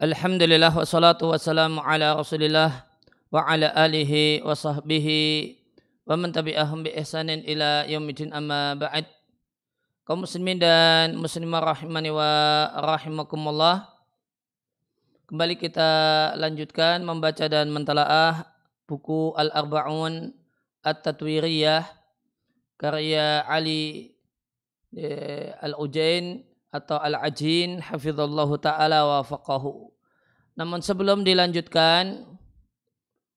Alhamdulillah wassalatu wassalamu ala rasulillah wa ala alihi wa sahbihi wa man tabi'ahum bi ihsanin ila yaumidin amma ba'd. Kaum muslimin dan muslimah rahimani wa rahimakumullah. Kembali kita lanjutkan membaca dan mentalaah buku Al-Arba'un At-Tatwiriyah karya Ali eh, Al-Ujain atau Al-Ajin hafizallahu taala wa faqahu. Namun sebelum dilanjutkan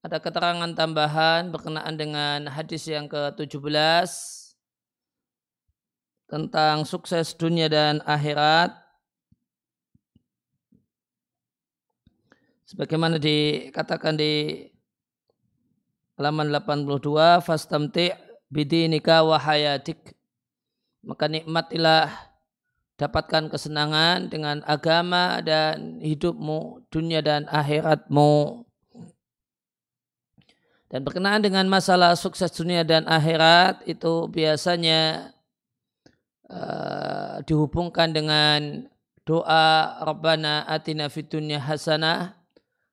ada keterangan tambahan berkenaan dengan hadis yang ke-17 tentang sukses dunia dan akhirat. Sebagaimana dikatakan di halaman 82, fastamti' bidinika wa hayatik. Maka nikmatilah dapatkan kesenangan dengan agama dan hidupmu, dunia dan akhiratmu. Dan berkenaan dengan masalah sukses dunia dan akhirat itu biasanya uh, dihubungkan dengan doa Rabbana atina fid dunya hasanah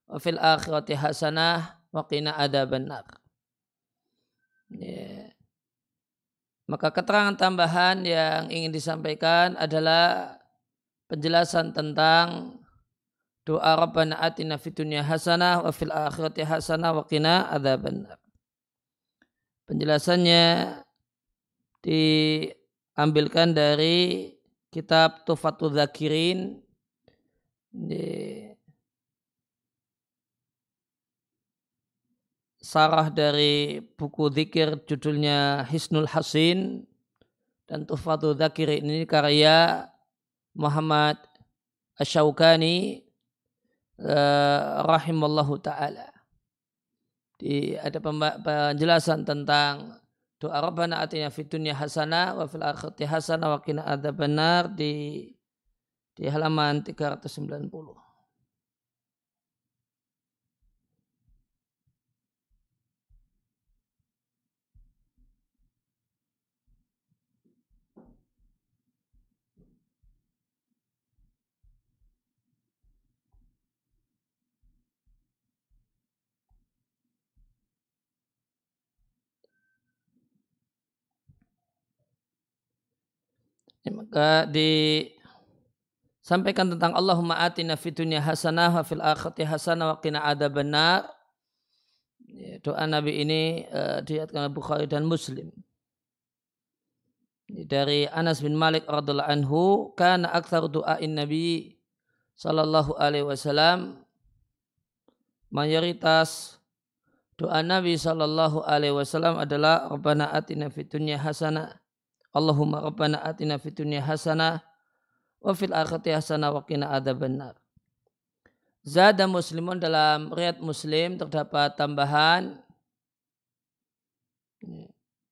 wa fil akhirati hasanah wa qina adzabannar. Yeah. Maka keterangan tambahan yang ingin disampaikan adalah penjelasan tentang doa Rabbana atina fid dunya hasanah wa fil akhirati hasanah wa qina adzabannar. Penjelasannya diambilkan dari kitab Tufatul Zakirin sarah dari buku zikir judulnya Hisnul Hasin dan Tuhfatul Zakir ini karya Muhammad Asyaukani eh, rahimallahu taala. Di ada penjelasan tentang doa Rabbana atina fid dunya hasanah wa fil akhirati hasanah wa qina adzabannar di di halaman 390. Ya, maka disampaikan tentang Allahumma atina fid dunya hasanah wa fil akhirati hasanah wa qina adzabannar. Ya, doa Nabi ini uh, diriatkan Bukhari dan Muslim. Dari Anas bin Malik radhiallahu anhu, kana aktsar doain Nabi sallallahu alaihi wasallam mayoritas doa Nabi sallallahu alaihi wasallam adalah Rabbana atina fid dunya hasanah Allahumma rabbana atina fid dunya hasanah wa fil akhirati hasanah wa qina adzabannar. Zada muslimun dalam riat muslim terdapat tambahan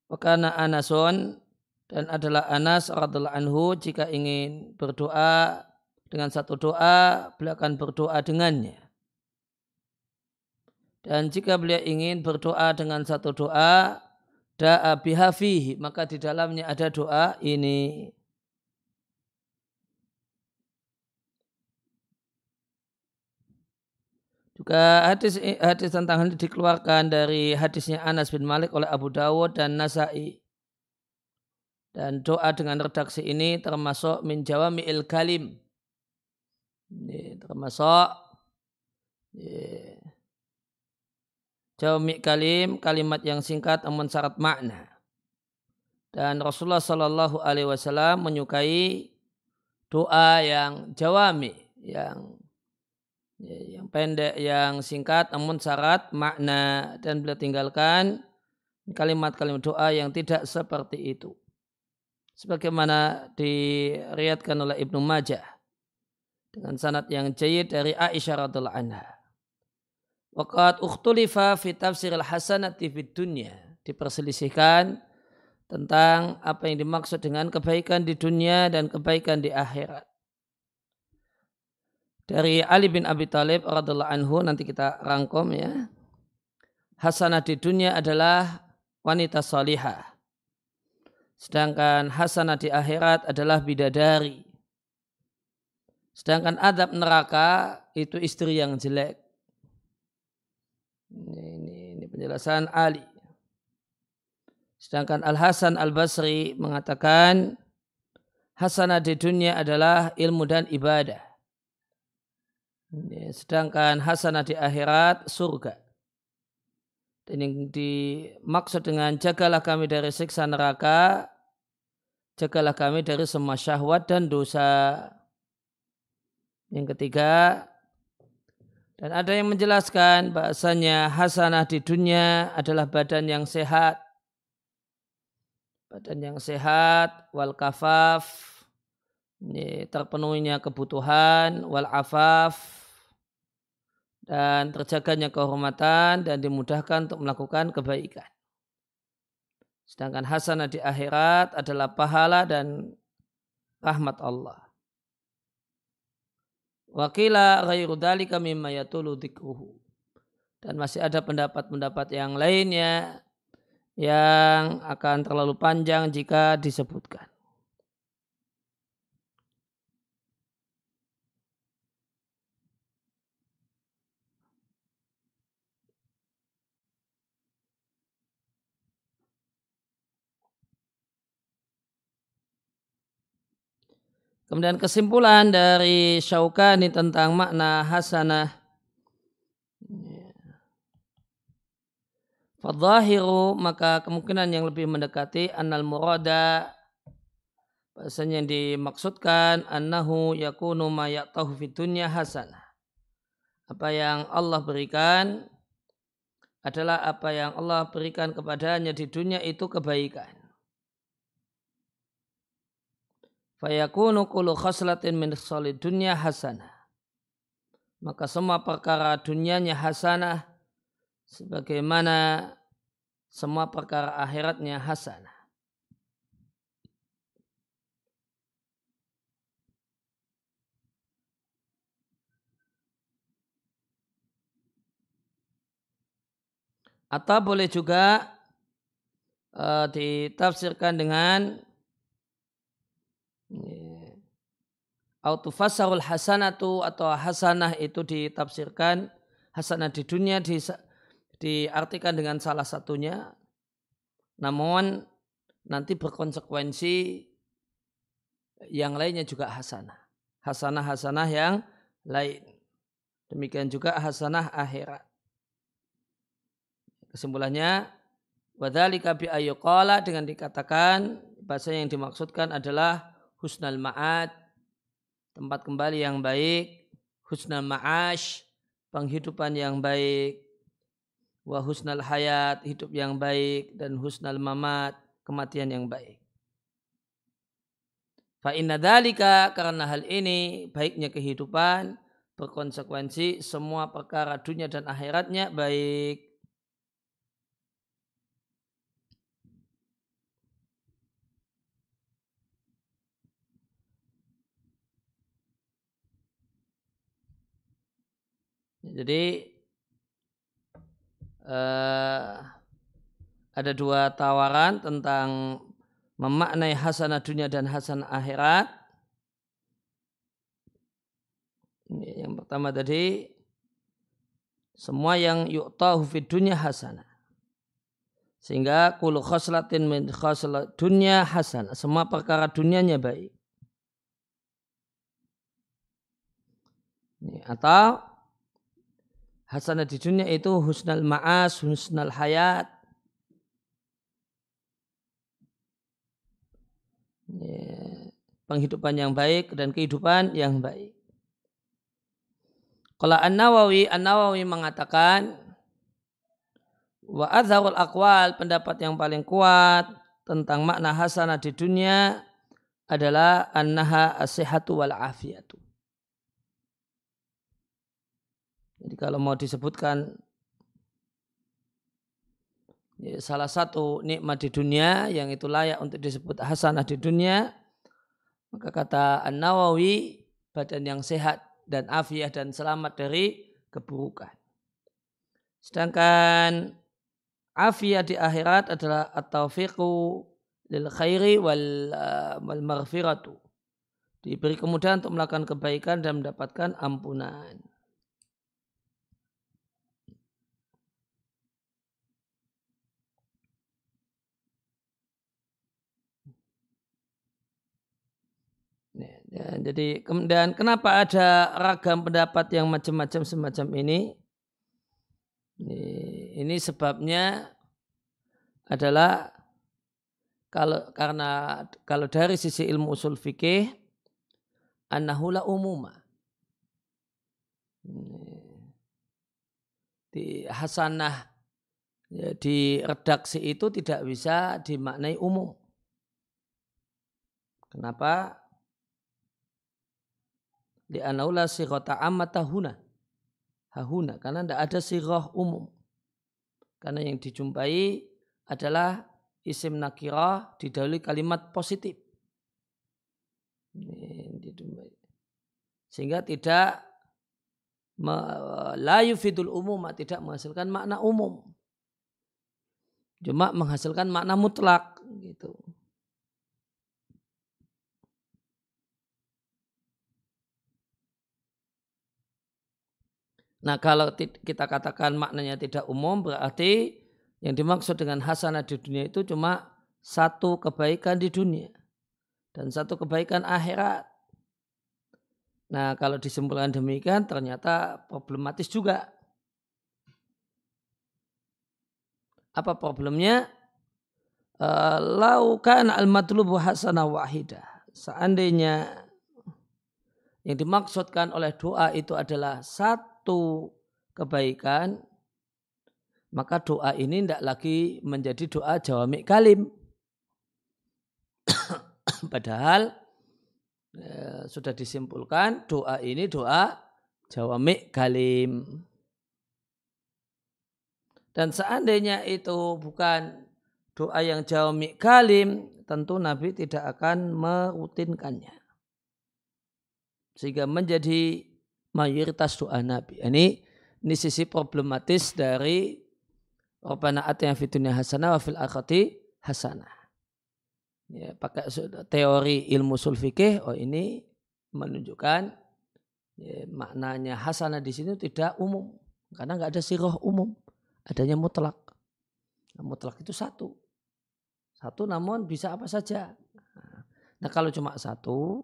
Wakana Anason dan adalah Anas radhiallahu anhu jika ingin berdoa dengan satu doa beliau akan berdoa dengannya. Dan jika beliau ingin berdoa dengan satu doa da'a bihafihi maka di dalamnya ada doa ini. Juga hadis hadis tentang ini dikeluarkan dari hadisnya Anas bin Malik oleh Abu Dawud dan Nasai. Dan doa dengan redaksi ini termasuk min jawami'il kalim. Ini termasuk Jawami kalim, kalimat yang singkat namun syarat makna. Dan Rasulullah Shallallahu Alaihi Wasallam menyukai doa yang jawami, yang ya, yang pendek, yang singkat namun syarat makna dan beliau tinggalkan kalimat-kalimat doa yang tidak seperti itu. Sebagaimana diriatkan oleh Ibnu Majah dengan sanad yang jayid dari Aisyah radhiallahu anha. Waqat ukhtulifa fi tafsir al-hasanati fid dunya. Diperselisihkan tentang apa yang dimaksud dengan kebaikan di dunia dan kebaikan di akhirat. Dari Ali bin Abi Thalib radhiallahu anhu nanti kita rangkum ya. Hasanah di dunia adalah wanita salihah. Sedangkan hasanah di akhirat adalah bidadari. Sedangkan adab neraka itu istri yang jelek. Ini, ini, ini penjelasan Ali. Sedangkan Al Hasan Al Basri mengatakan hasanah di dunia adalah ilmu dan ibadah. Sedangkan hasanah di akhirat surga. Dan yang dimaksud dengan jagalah kami dari siksa neraka, jagalah kami dari semua syahwat dan dosa. Yang ketiga, dan ada yang menjelaskan bahasanya hasanah di dunia adalah badan yang sehat. Badan yang sehat, wal kafaf, terpenuhinya kebutuhan, wal afaf, dan terjaganya kehormatan dan dimudahkan untuk melakukan kebaikan. Sedangkan hasanah di akhirat adalah pahala dan rahmat Allah. Wakila ghairu dhalika mimma yatulu. Dan masih ada pendapat-pendapat yang lainnya yang akan terlalu panjang jika disebutkan. Kemudian kesimpulan dari Syaukani tentang makna hasanah. Fadhahiru maka kemungkinan yang lebih mendekati annal murada bahasanya yang dimaksudkan annahu yakunu ma ya'tahu fid dunya hasanah. Apa yang Allah berikan adalah apa yang Allah berikan kepadanya di dunia itu kebaikan. Fayakunu kulu khaslatin min khalid dunya hasanah. Maka semua perkara dunianya hasanah sebagaimana semua perkara akhiratnya hasanah. Atau boleh juga uh, ditafsirkan dengan Autufasarul hasanatu atau hasanah itu ditafsirkan hasanah di dunia di, diartikan dengan salah satunya namun nanti berkonsekuensi yang lainnya juga hasanah. Hasanah-hasanah yang lain. Demikian juga hasanah akhirat. Kesimpulannya, wadhalika bi ayyuqala dengan dikatakan bahasa yang dimaksudkan adalah husnal ma'ad, tempat kembali yang baik, husnal ma'ash, penghidupan yang baik, wa husnal hayat, hidup yang baik, dan husnal mamat, kematian yang baik. Fa inna dalika karena hal ini baiknya kehidupan. Berkonsekuensi semua perkara dunia dan akhiratnya baik. Jadi uh, ada dua tawaran tentang memaknai hasanah dunia dan hasanah akhirat. Yang pertama tadi semua yang yu'tahu fid dunya hasanah. Sehingga kulu khoslatin min khoslat dunya hasanah. Semua perkara dunianya baik. Atau hasanah di dunia itu husnal ma'as, husnal hayat. Ya, penghidupan yang baik dan kehidupan yang baik. Kalau An-Nawawi, An-Nawawi mengatakan wa adzharul aqwal pendapat yang paling kuat tentang makna hasanah di dunia adalah annaha as-sihhatu wal afiyatu. Jadi kalau mau disebutkan ya, salah satu nikmat di dunia yang itu layak untuk disebut hasanah di dunia, maka kata An-Nawawi badan yang sehat dan afiah dan selamat dari keburukan. Sedangkan afiah di akhirat adalah at-taufiqu lil khairi wal, uh, wal maghfiratu. diberi kemudahan untuk melakukan kebaikan dan mendapatkan ampunan. Ya, jadi kemudian kenapa ada ragam pendapat yang macam-macam semacam ini? Ini, ini sebabnya adalah kalau karena kalau dari sisi ilmu usul fikih annahula umuma. Di hasanah ya, di redaksi itu tidak bisa dimaknai umum. Kenapa? Di anaula sirota amatahuna hahuna karena tidak ada sirah umum. Karena yang dijumpai adalah isim nakirah didahului kalimat positif. Sehingga tidak la yufidul umum tidak menghasilkan makna umum. Cuma menghasilkan makna mutlak gitu Nah kalau kita katakan maknanya tidak umum berarti yang dimaksud dengan hasanah di dunia itu cuma satu kebaikan di dunia dan satu kebaikan akhirat. Nah kalau disimpulkan demikian ternyata problematis juga. Apa problemnya? Uh, Laukan al-matlubu hasanah wahidah. Seandainya yang dimaksudkan oleh doa itu adalah satu satu kebaikan, maka doa ini tidak lagi menjadi doa jawamik kalim. Padahal ya, sudah disimpulkan doa ini doa jawamik kalim. Dan seandainya itu bukan doa yang jawamik kalim, tentu Nabi tidak akan merutinkannya. Sehingga menjadi mayoritas doa Nabi. Ini ini sisi problematis dari Rabbana atina fid dunya hasanah wa fil akhirati hasanah. Ya, pakai teori ilmu sulfikih, oh ini menunjukkan ya, maknanya hasanah di sini tidak umum karena nggak ada siroh umum, adanya mutlak. Nah, mutlak itu satu, satu namun bisa apa saja. Nah kalau cuma satu,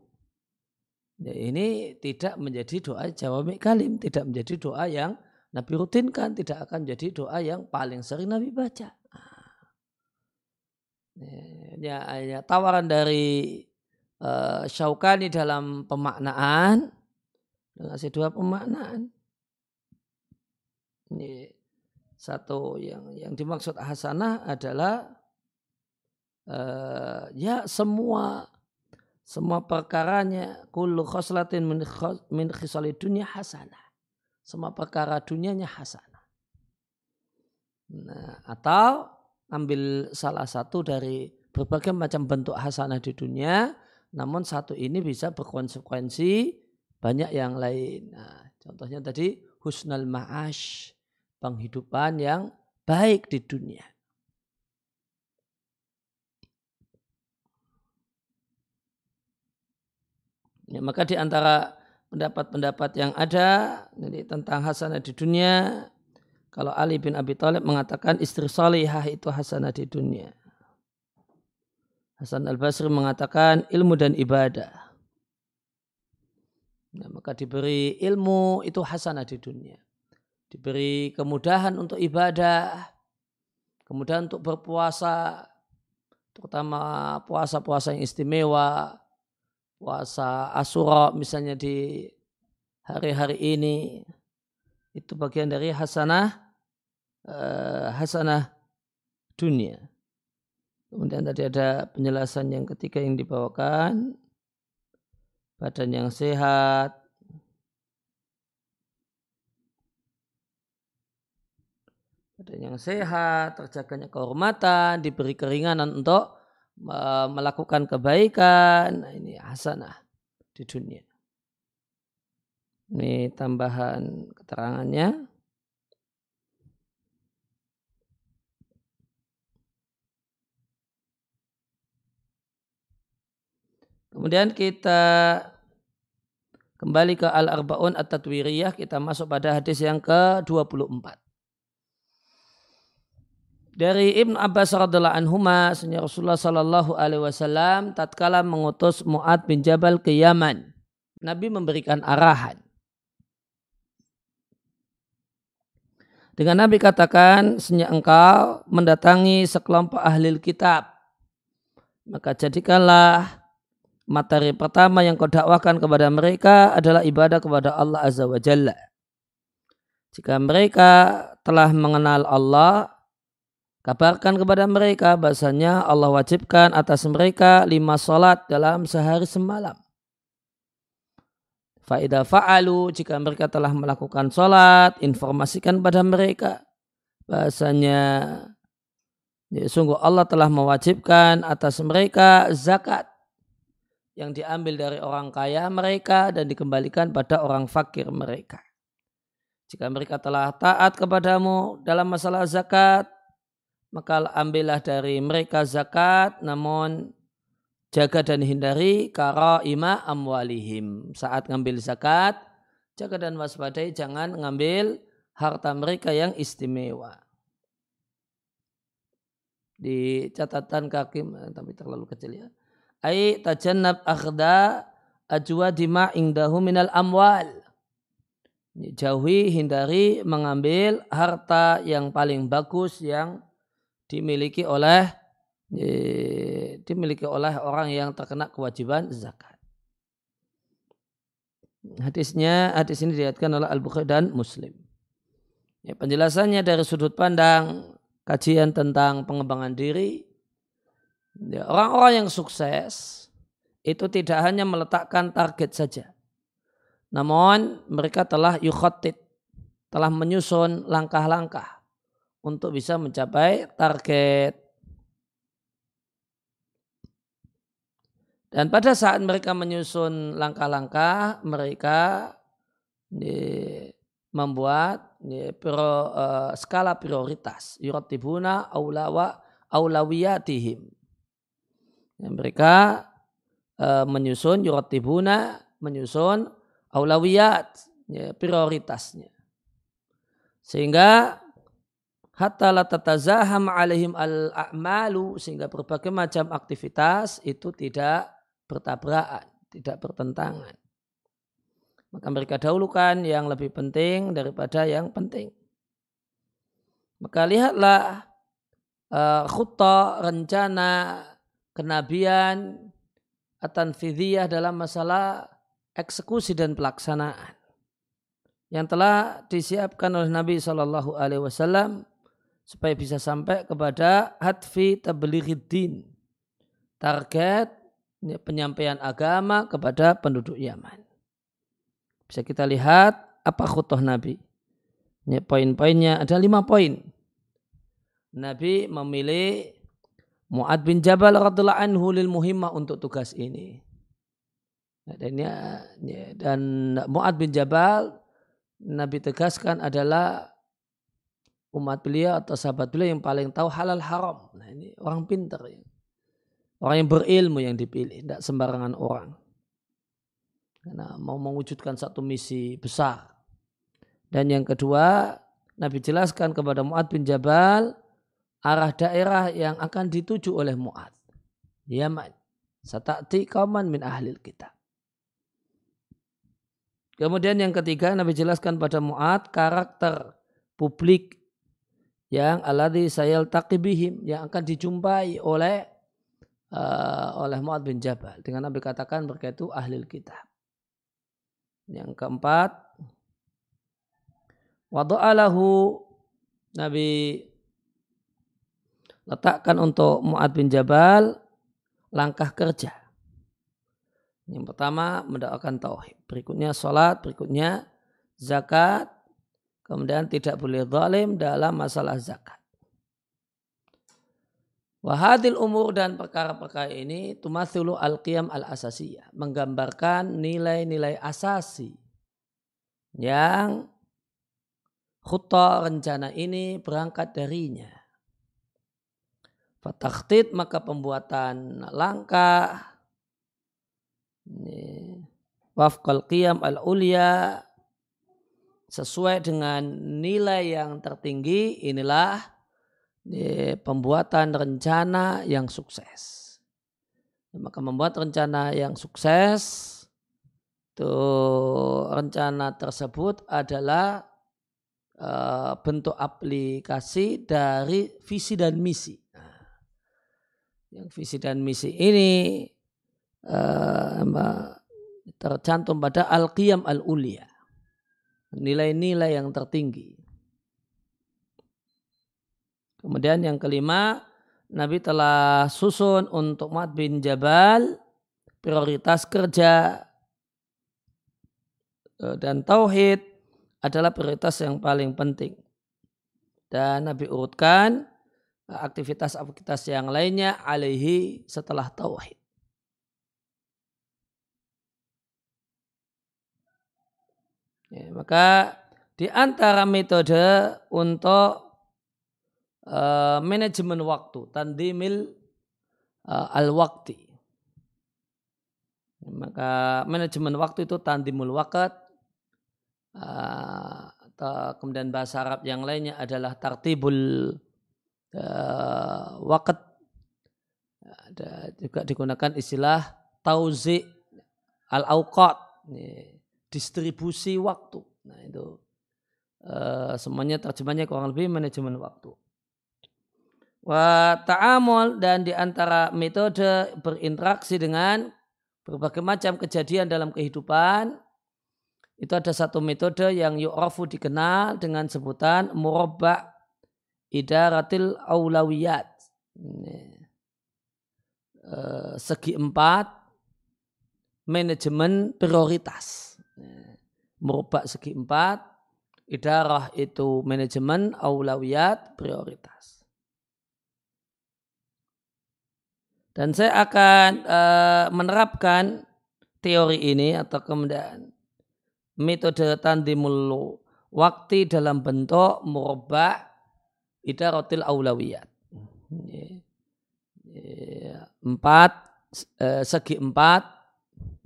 Ya, ini tidak menjadi doa jawami kalim, tidak menjadi doa yang Nabi rutinkan, tidak akan menjadi doa yang paling sering Nabi baca. Ya, ya, tawaran dari uh, Syaukani dalam pemaknaan dengan dua pemaknaan. Ini satu yang yang dimaksud hasanah adalah uh, ya semua semua perkaranya kullu khoslatin min, khisali dunia hasanah. Semua perkara dunianya hasanah. Nah, atau ambil salah satu dari berbagai macam bentuk hasanah di dunia, namun satu ini bisa berkonsekuensi banyak yang lain. Nah, contohnya tadi husnul ma'ash, penghidupan yang baik di dunia. Ya, maka di antara pendapat-pendapat yang ada jadi tentang hasanah di dunia, kalau Ali bin Abi Thalib mengatakan istri salihah itu hasanah di dunia. Hasan al-Basri mengatakan ilmu dan ibadah. Ya, maka diberi ilmu itu hasanah di dunia. Diberi kemudahan untuk ibadah, kemudahan untuk berpuasa, terutama puasa-puasa yang istimewa, puasa Asura misalnya di hari-hari ini itu bagian dari hasanah uh, hasanah dunia. Kemudian tadi ada penjelasan yang ketiga yang dibawakan badan yang sehat, badan yang sehat, terjaganya kehormatan, diberi keringanan untuk melakukan kebaikan, nah ini hasanah di dunia. Ini tambahan keterangannya. Kemudian kita kembali ke Al-Arba'un At-Tatwiriyah, kita masuk pada hadis yang ke-24. Dari Ibn Abbas radhiallahu anhuma, Rasulullah sallallahu alaihi wasallam tatkala mengutus Muad bin Jabal ke Yaman. Nabi memberikan arahan. Dengan Nabi katakan, senyap engkau mendatangi sekelompok ahli kitab. Maka jadikanlah materi pertama yang kau dakwakan kepada mereka adalah ibadah kepada Allah Azza wa Jalla. Jika mereka telah mengenal Allah, kabarkan kepada mereka bahasanya Allah wajibkan atas mereka lima solat dalam sehari semalam. Faida fa'alu jika mereka telah melakukan solat, informasikan pada mereka bahasanya ya, sungguh Allah telah mewajibkan atas mereka zakat yang diambil dari orang kaya mereka dan dikembalikan pada orang fakir mereka. Jika mereka telah taat kepadamu dalam masalah zakat, maka ambillah dari mereka zakat, namun jaga dan hindari kara ima amwalihim. Saat ngambil zakat, jaga dan waspadai jangan ngambil harta mereka yang istimewa. Di catatan kaki, tapi terlalu kecil ya ay tajannab akhda ajwa dima ingdahu minal amwal. Jauhi, hindari mengambil harta yang paling bagus yang dimiliki oleh dimiliki oleh orang yang terkena kewajiban zakat. Hadisnya, hadis ini dilihatkan oleh Al-Bukhari dan Muslim. Ya, penjelasannya dari sudut pandang kajian tentang pengembangan diri, Ya, orang-orang yang sukses itu tidak hanya meletakkan target saja. Namun mereka telah yukhotit, telah menyusun langkah-langkah untuk bisa mencapai target. Dan pada saat mereka menyusun langkah-langkah, mereka membuat pro, uh, skala prioritas. Yuratibuna aulawa aulawiyatihim Ya, mereka uh, menyusun yuratibuna, menyusun aulawiyat, ya, prioritasnya. Sehingga hatta la tatazaham alaihim al-a'malu sehingga berbagai macam aktivitas itu tidak bertabrakan, tidak bertentangan. Maka mereka dahulukan yang lebih penting daripada yang penting. Maka lihatlah uh, khutta, rencana kenabian atanfidiyah dalam masalah eksekusi dan pelaksanaan yang telah disiapkan oleh Nabi Shallallahu Alaihi Wasallam supaya bisa sampai kepada hatfi tablighidin target penyampaian agama kepada penduduk Yaman. Bisa kita lihat apa khutoh Nabi. Ini poin-poinnya ada lima poin. Nabi memilih Mu'ad bin Jabal radhiallahu anhu lil muhimmah untuk tugas ini. Dan, ya, ya, dan Mu'ad bin Jabal Nabi tegaskan adalah umat beliau atau sahabat beliau yang paling tahu halal haram. Nah, ini orang pintar ya. Orang yang berilmu yang dipilih, tidak sembarangan orang. Karena mau mewujudkan satu misi besar. Dan yang kedua, Nabi jelaskan kepada Mu'ad bin Jabal arah daerah yang akan dituju oleh Mu'ad. Yaman. Satati kauman min ahlil kita. Kemudian yang ketiga Nabi jelaskan pada Mu'ad karakter publik yang aladhi sayal taqibihim yang akan dijumpai oleh uh, oleh Mu'ad bin Jabal. Dengan Nabi katakan mereka itu ahlil kitab. Yang keempat, wadu'alahu Nabi letakkan untuk Mu'ad bin Jabal langkah kerja. Yang pertama mendoakan tauhid, berikutnya sholat, berikutnya zakat, kemudian tidak boleh zalim dalam masalah zakat. Wahadil umur dan perkara-perkara ini tumathulu al-qiyam al-asasiyah. Menggambarkan nilai-nilai asasi yang khutta rencana ini berangkat darinya. Fatakhtid maka pembuatan langkah Wafqal qiyam al-ulia sesuai dengan nilai yang tertinggi inilah pembuatan rencana yang sukses. Maka membuat rencana yang sukses itu rencana tersebut adalah uh, bentuk aplikasi dari visi dan misi. Nah, yang visi dan misi ini uh, tercantum pada al-qiyam al-ulia nilai-nilai yang tertinggi. Kemudian yang kelima, Nabi telah susun untuk Mat bin Jabal prioritas kerja e, dan tauhid adalah prioritas yang paling penting. Dan Nabi urutkan aktivitas-aktivitas yang lainnya alaihi setelah tauhid. Ya, maka di antara metode untuk uh, manajemen waktu, tandimil uh, al-wakti. Maka manajemen waktu itu tandimul wakat, uh, atau kemudian bahasa Arab yang lainnya adalah tartibul uh, wakat. Ada juga digunakan istilah tauzi al-awqat distribusi waktu. Nah itu uh, semuanya terjemahnya kurang lebih manajemen waktu. Wa ta'amul dan di antara metode berinteraksi dengan berbagai macam kejadian dalam kehidupan itu ada satu metode yang yu'rafu dikenal dengan sebutan murabba idaratil aulawiyat. Uh, segi empat manajemen prioritas merubah segi empat, idarah itu manajemen, aulawiyat, prioritas. Dan saya akan uh, menerapkan teori ini atau kemudian metode tandimul waktu dalam bentuk merubah idaratil aulawiyat. Empat, uh, segi empat,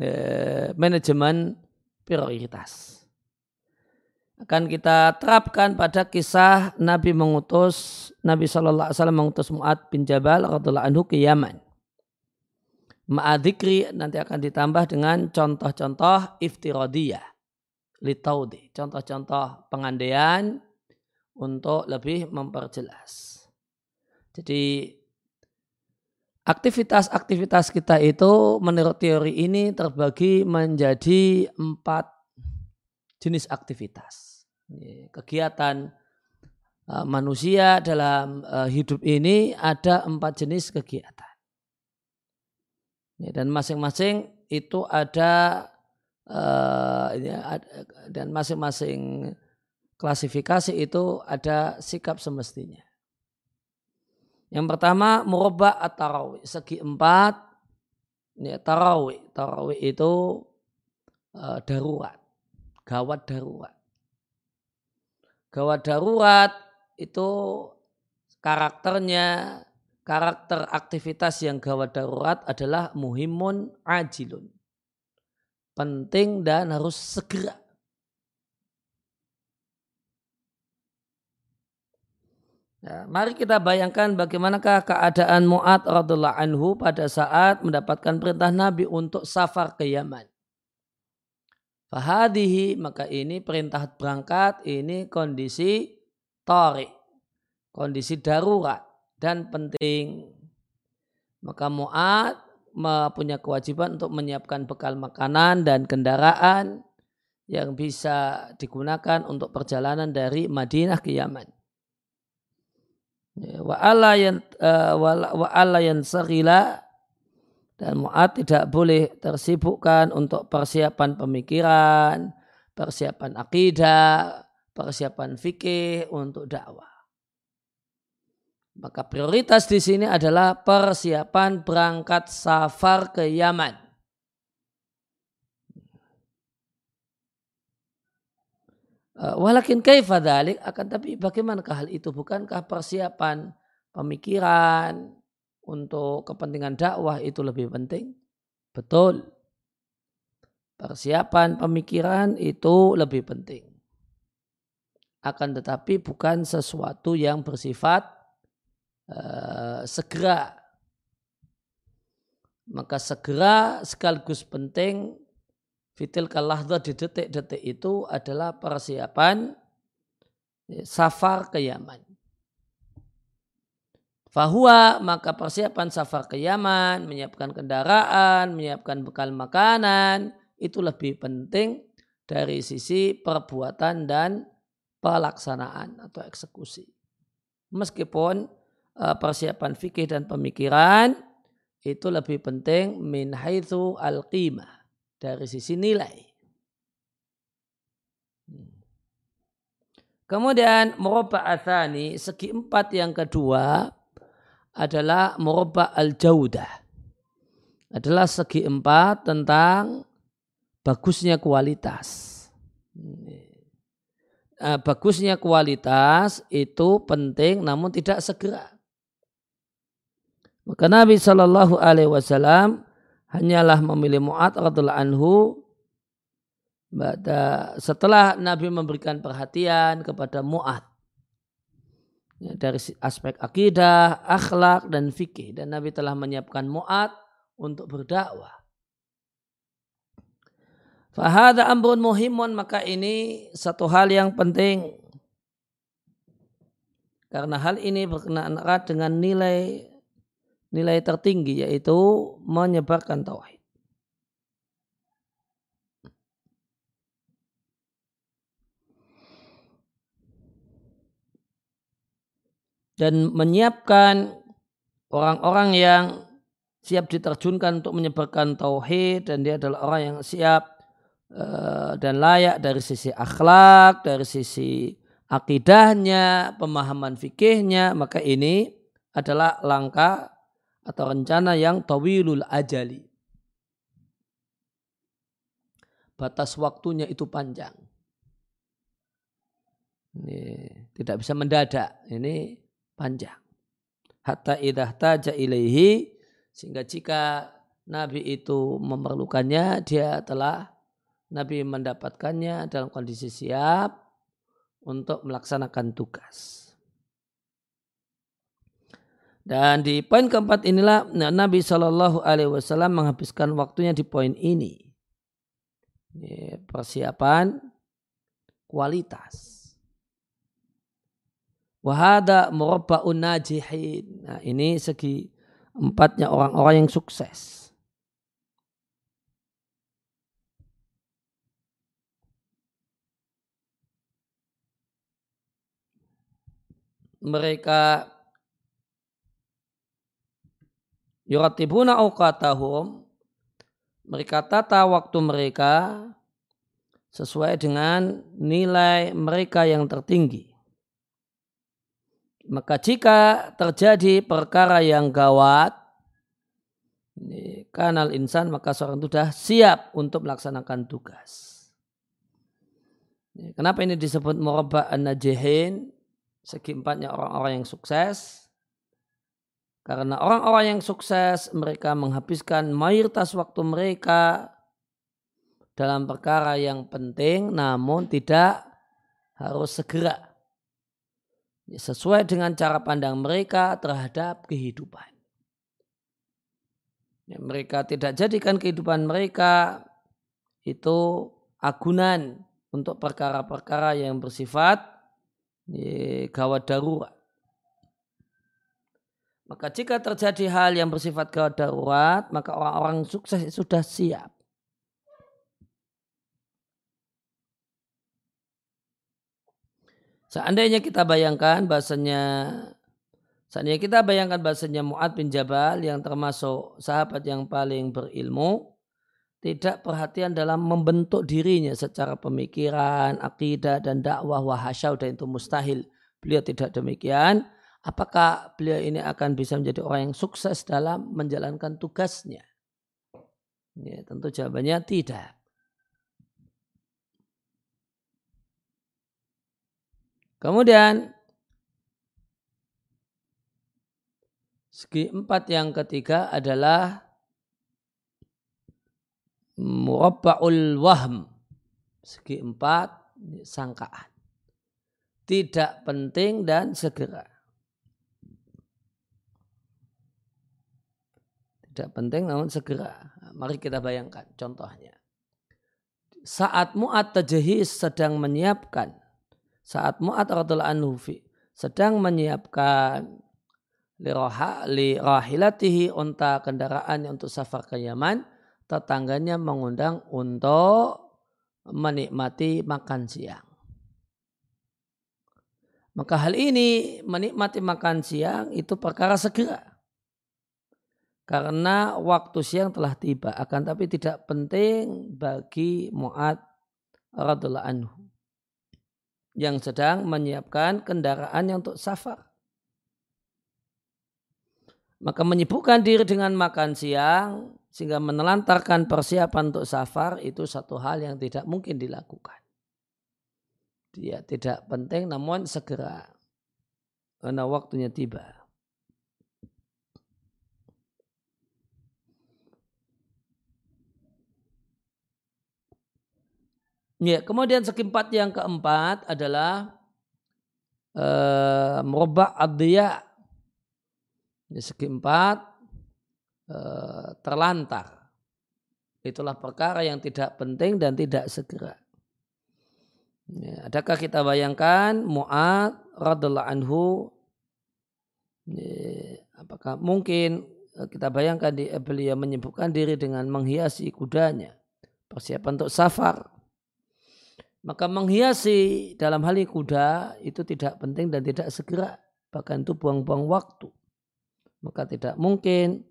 uh, manajemen prioritas. Akan kita terapkan pada kisah Nabi mengutus Nabi Shallallahu Alaihi Wasallam mengutus Muad bin Jabal radhiallahu anhu ke Yaman. Ma'adikri nanti akan ditambah dengan contoh-contoh iftirodiyah. Litaudi. Contoh-contoh pengandaian untuk lebih memperjelas. Jadi Aktivitas-aktivitas kita itu menurut teori ini terbagi menjadi empat jenis aktivitas. Kegiatan uh, manusia dalam uh, hidup ini ada empat jenis kegiatan. Dan masing-masing itu ada uh, dan masing-masing klasifikasi itu ada sikap semestinya. Yang pertama murabba at-tarawih. Segi empat ya, tarawih. Tarawih itu uh, darurat. Gawat darurat. Gawat darurat itu karakternya karakter aktivitas yang gawat darurat adalah muhimun ajilun. Penting dan harus segera Ya, mari kita bayangkan bagaimanakah keadaan Mu'ad radhiallahu anhu pada saat mendapatkan perintah Nabi untuk safar ke Yaman. Fahadihi maka ini perintah berangkat ini kondisi tori, kondisi darurat dan penting. Maka Mu'ad punya kewajiban untuk menyiapkan bekal makanan dan kendaraan yang bisa digunakan untuk perjalanan dari Madinah ke Yaman. Wa ala yang uh, wa ala dan muat tidak boleh tersibukkan untuk persiapan pemikiran, persiapan akidah, persiapan fikih untuk dakwah. Maka prioritas di sini adalah persiapan berangkat safar ke Yaman. Eh, walakin kaifa dhalik akan tapi bagaimanakah hal itu bukankah persiapan pemikiran untuk kepentingan dakwah itu lebih penting? Betul. persiapan pemikiran itu lebih penting. Akan tetapi bukan sesuatu yang bersifat uh, segera. Maka segera sekaligus penting fitil kalahda di detik-detik itu adalah persiapan ya, safar ke Yaman. Fahuwa maka persiapan safar ke Yaman, menyiapkan kendaraan, menyiapkan bekal makanan, itu lebih penting dari sisi perbuatan dan pelaksanaan atau eksekusi. Meskipun uh, persiapan fikih dan pemikiran itu lebih penting min haitsu al-qimah dari sisi nilai. Hmm. Kemudian murabba athani segi empat yang kedua adalah murabba al-jaudah. Adalah segi empat tentang bagusnya kualitas. Nah, bagusnya kualitas itu penting namun tidak segera. Maka Nabi Shallallahu Alaihi Wasallam hanyalah memilih Mu'ad radhiallahu anhu setelah Nabi memberikan perhatian kepada Mu'ad ya, dari aspek akidah, akhlak dan fikih. Dan Nabi telah menyiapkan muat untuk berdakwah. Fahada amrun muhimun maka ini satu hal yang penting. Karena hal ini berkenaan erat dengan nilai nilai tertinggi yaitu menyebarkan tauhid. dan menyiapkan orang-orang yang siap diterjunkan untuk menyebarkan tauhid dan dia adalah orang yang siap uh, dan layak dari sisi akhlak, dari sisi akidahnya, pemahaman fikihnya, maka ini adalah langkah atau rencana yang tawilul ajali. Batas waktunya itu panjang. Ini tidak bisa mendadak. Ini panjang. Hatta idah taja ilaihi sehingga jika Nabi itu memerlukannya dia telah Nabi mendapatkannya dalam kondisi siap untuk melaksanakan tugas. Dan di poin keempat inilah Nabi Shallallahu Alaihi Wasallam menghabiskan waktunya di poin ini. Persiapan kualitas. Wahada murabba'un najihin. Nah, ini segi empatnya orang-orang yang sukses. Mereka yuratibuna awqatahum mereka tata waktu mereka sesuai dengan nilai mereka yang tertinggi. Maka jika terjadi perkara yang gawat, kanal insan maka seorang itu sudah siap untuk melaksanakan tugas. Kenapa ini disebut murabba an-najihin? Segi empatnya orang-orang yang sukses. Karena orang-orang yang sukses mereka menghabiskan mayoritas waktu mereka dalam perkara yang penting namun tidak harus segera sesuai dengan cara pandang mereka terhadap kehidupan. Ya, mereka tidak jadikan kehidupan mereka itu agunan untuk perkara-perkara yang bersifat ya, gawat darurat. Maka jika terjadi hal yang bersifat gawat darurat, maka orang-orang sukses sudah siap Seandainya kita bayangkan bahasanya Seandainya kita bayangkan bahasanya Mu'ad bin Jabal yang termasuk sahabat yang paling berilmu, tidak perhatian dalam membentuk dirinya secara pemikiran, akidah dan dakwah wahasyau dan itu mustahil. Beliau tidak demikian. Apakah beliau ini akan bisa menjadi orang yang sukses dalam menjalankan tugasnya? Ya, tentu jawabannya tidak. Kemudian segi empat yang ketiga adalah murabba'ul wahm segi empat sangkaan tidak penting dan segera tidak penting namun segera mari kita bayangkan contohnya saat Mu'ad tajahis sedang menyiapkan saat Mu'ad radhiallahu anhu sedang menyiapkan li rahilatihi unta kendaraannya untuk safar ke Yaman tetangganya mengundang untuk menikmati makan siang. Maka hal ini menikmati makan siang itu perkara segera. Karena waktu siang telah tiba. Akan tapi tidak penting bagi Mu'ad radhiallahu anhu. Yang sedang menyiapkan kendaraannya untuk safar. Maka menyibukkan diri dengan makan siang sehingga menelantarkan persiapan untuk safar itu satu hal yang tidak mungkin dilakukan. Dia tidak penting namun segera karena waktunya tiba. Ya, kemudian sekimpat yang keempat adalah uh, merubah adiyah. Segi empat Eh, terlantar. Itulah perkara yang tidak penting dan tidak segera. Ya, adakah kita bayangkan Mu'ad radhiallahu anhu ya, apakah mungkin eh, kita bayangkan di, beliau menyebutkan diri dengan menghiasi kudanya persiapan untuk safar maka menghiasi dalam hal ini kuda itu tidak penting dan tidak segera bahkan itu buang-buang waktu maka tidak mungkin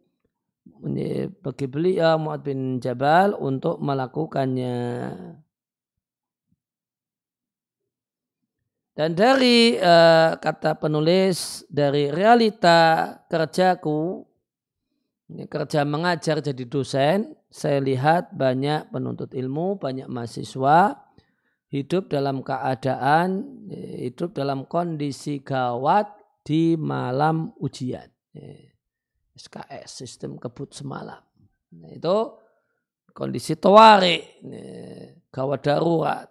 bagi beliau Mu'ad bin Jabal untuk melakukannya. Dan dari uh, kata penulis dari realita kerjaku, ini kerja mengajar jadi dosen, saya lihat banyak penuntut ilmu, banyak mahasiswa hidup dalam keadaan, hidup dalam kondisi gawat di malam ujian. SKS, sistem kebut semalam. Nah, itu kondisi tawari, gawat darurat.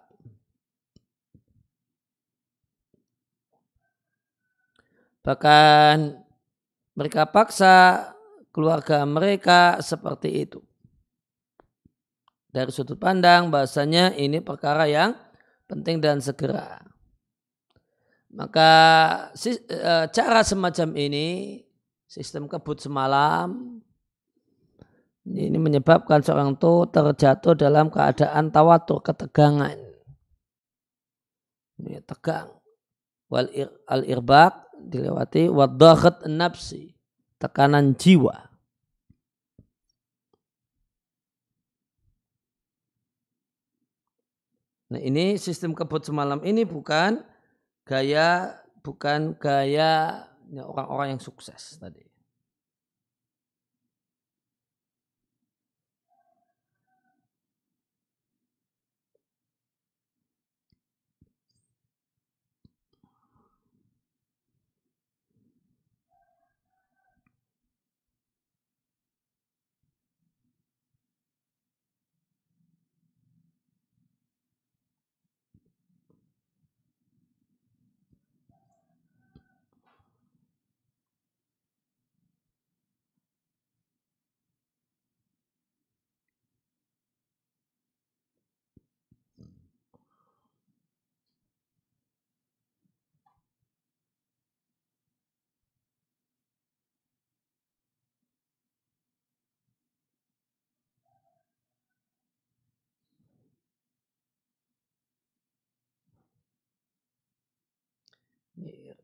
Bahkan mereka paksa keluarga mereka seperti itu. Dari sudut pandang bahasanya ini perkara yang penting dan segera. Maka eh, cara semacam ini sistem kebut semalam ini menyebabkan seorang itu terjatuh dalam keadaan tawatur ketegangan. Ini tegang. Wal al irbak dilewati wadakhat nafsi tekanan jiwa. Nah ini sistem kebut semalam ini bukan gaya bukan gaya Ya, orang-orang yang sukses tadi.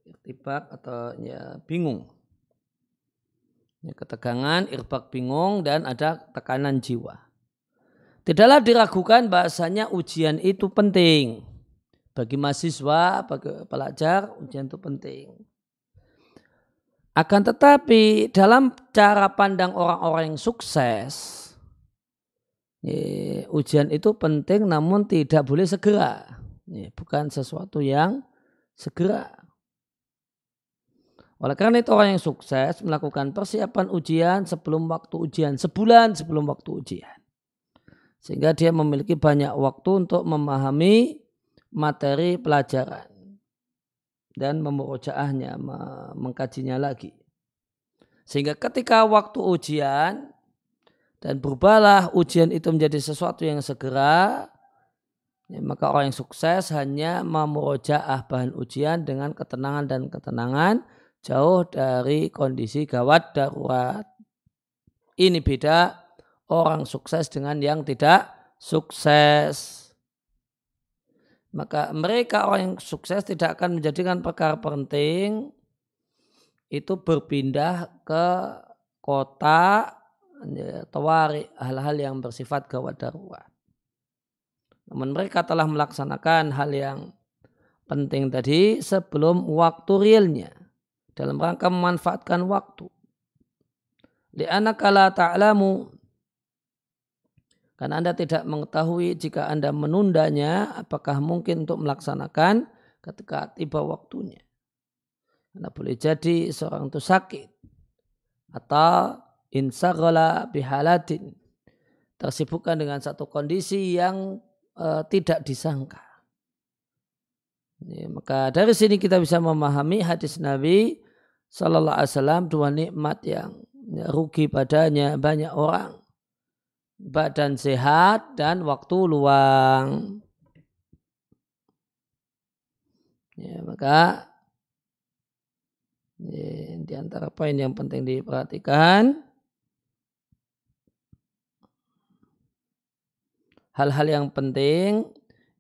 Irtibak atau ya bingung. Ya, ketegangan, irbak bingung dan ada tekanan jiwa. Tidaklah diragukan bahasanya ujian itu penting. Bagi mahasiswa, bagi pelajar, ujian itu penting. Akan tetapi dalam cara pandang orang-orang yang sukses, ya, ujian itu penting namun tidak boleh segera. Ya, bukan sesuatu yang segera. Oleh karena itu orang yang sukses melakukan persiapan ujian sebelum waktu ujian, sebulan sebelum waktu ujian. Sehingga dia memiliki banyak waktu untuk memahami materi pelajaran dan memurojaahnya, mengkajinya lagi. Sehingga ketika waktu ujian dan berubahlah ujian itu menjadi sesuatu yang segera, ya, maka orang yang sukses hanya memurojaah bahan ujian dengan ketenangan dan ketenangan jauh dari kondisi gawat darurat. Ini beda orang sukses dengan yang tidak sukses. Maka mereka orang yang sukses tidak akan menjadikan perkara penting itu berpindah ke kota ya, tawari hal-hal yang bersifat gawat darurat. Namun mereka telah melaksanakan hal yang penting tadi sebelum waktu realnya dalam rangka memanfaatkan waktu. Li'anaka la ta'lamu karena Anda tidak mengetahui jika Anda menundanya, apakah mungkin untuk melaksanakan ketika tiba waktunya. Anda boleh jadi seorang itu sakit. Atau insagala bihalatin. Tersibukkan dengan satu kondisi yang uh, tidak disangka. Ya, maka dari sini kita bisa memahami hadis Nabi Sallallahu Alaihi Wasallam dua nikmat yang rugi padanya banyak orang badan sehat dan waktu luang. Ya, maka ya, di antara poin yang penting diperhatikan hal-hal yang penting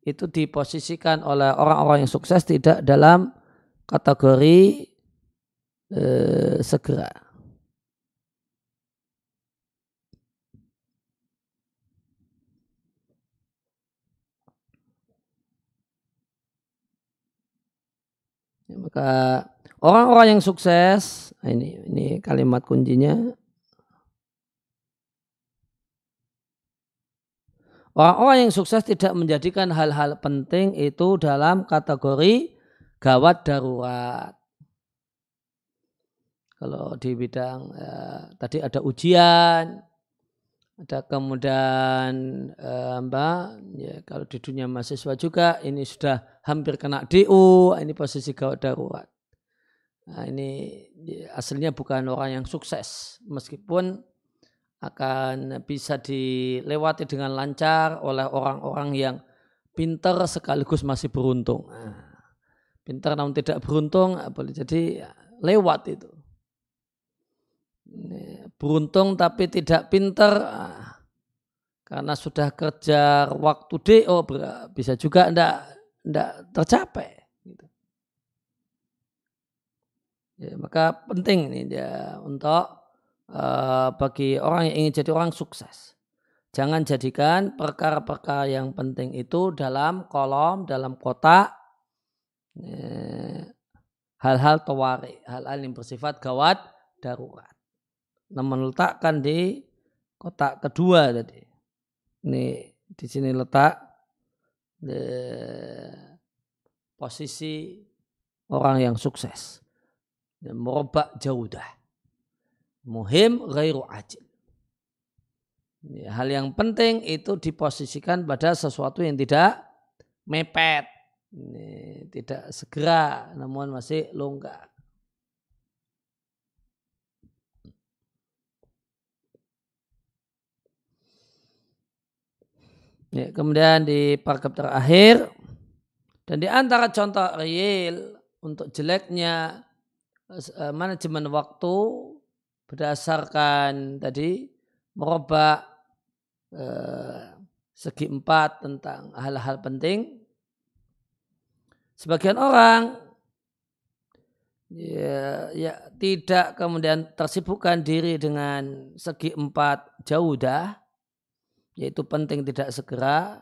itu diposisikan oleh orang-orang yang sukses tidak dalam kategori eh, segera. Ya, maka orang-orang yang sukses, nah ini ini kalimat kuncinya. Orang-orang yang sukses tidak menjadikan hal-hal penting itu dalam kategori gawat darurat. Kalau di bidang ya, tadi ada ujian, ada kemudian eh, Mbak, ya kalau di dunia mahasiswa juga ini sudah hampir kena DU, ini posisi gawat darurat. Nah, ini ya, aslinya bukan orang yang sukses, meskipun akan bisa dilewati dengan lancar oleh orang-orang yang pintar sekaligus masih beruntung. Nah, pintar namun tidak beruntung, boleh jadi ya, lewat itu beruntung tapi tidak pinter ah, karena sudah kerja waktu DO bisa juga tidak tidak tercapai. Gitu. Ya, maka penting ini ya untuk uh, bagi orang yang ingin jadi orang sukses. Jangan jadikan perkara-perkara yang penting itu dalam kolom, dalam kotak, ya, hal-hal tawari, hal-hal yang bersifat gawat darurat namun letakkan di kotak kedua tadi. Ini di sini letak di posisi orang yang sukses. Merobak jaudah. Muhim ghairu ajil. Hal yang penting itu diposisikan pada sesuatu yang tidak mepet. Tidak segera namun masih longgar. Ya, kemudian di paragraf terakhir dan di antara contoh real untuk jeleknya uh, manajemen waktu berdasarkan tadi merubah uh, segi empat tentang hal-hal penting. Sebagian orang ya, ya tidak kemudian tersibukkan diri dengan segi empat jauh dah yaitu penting tidak segera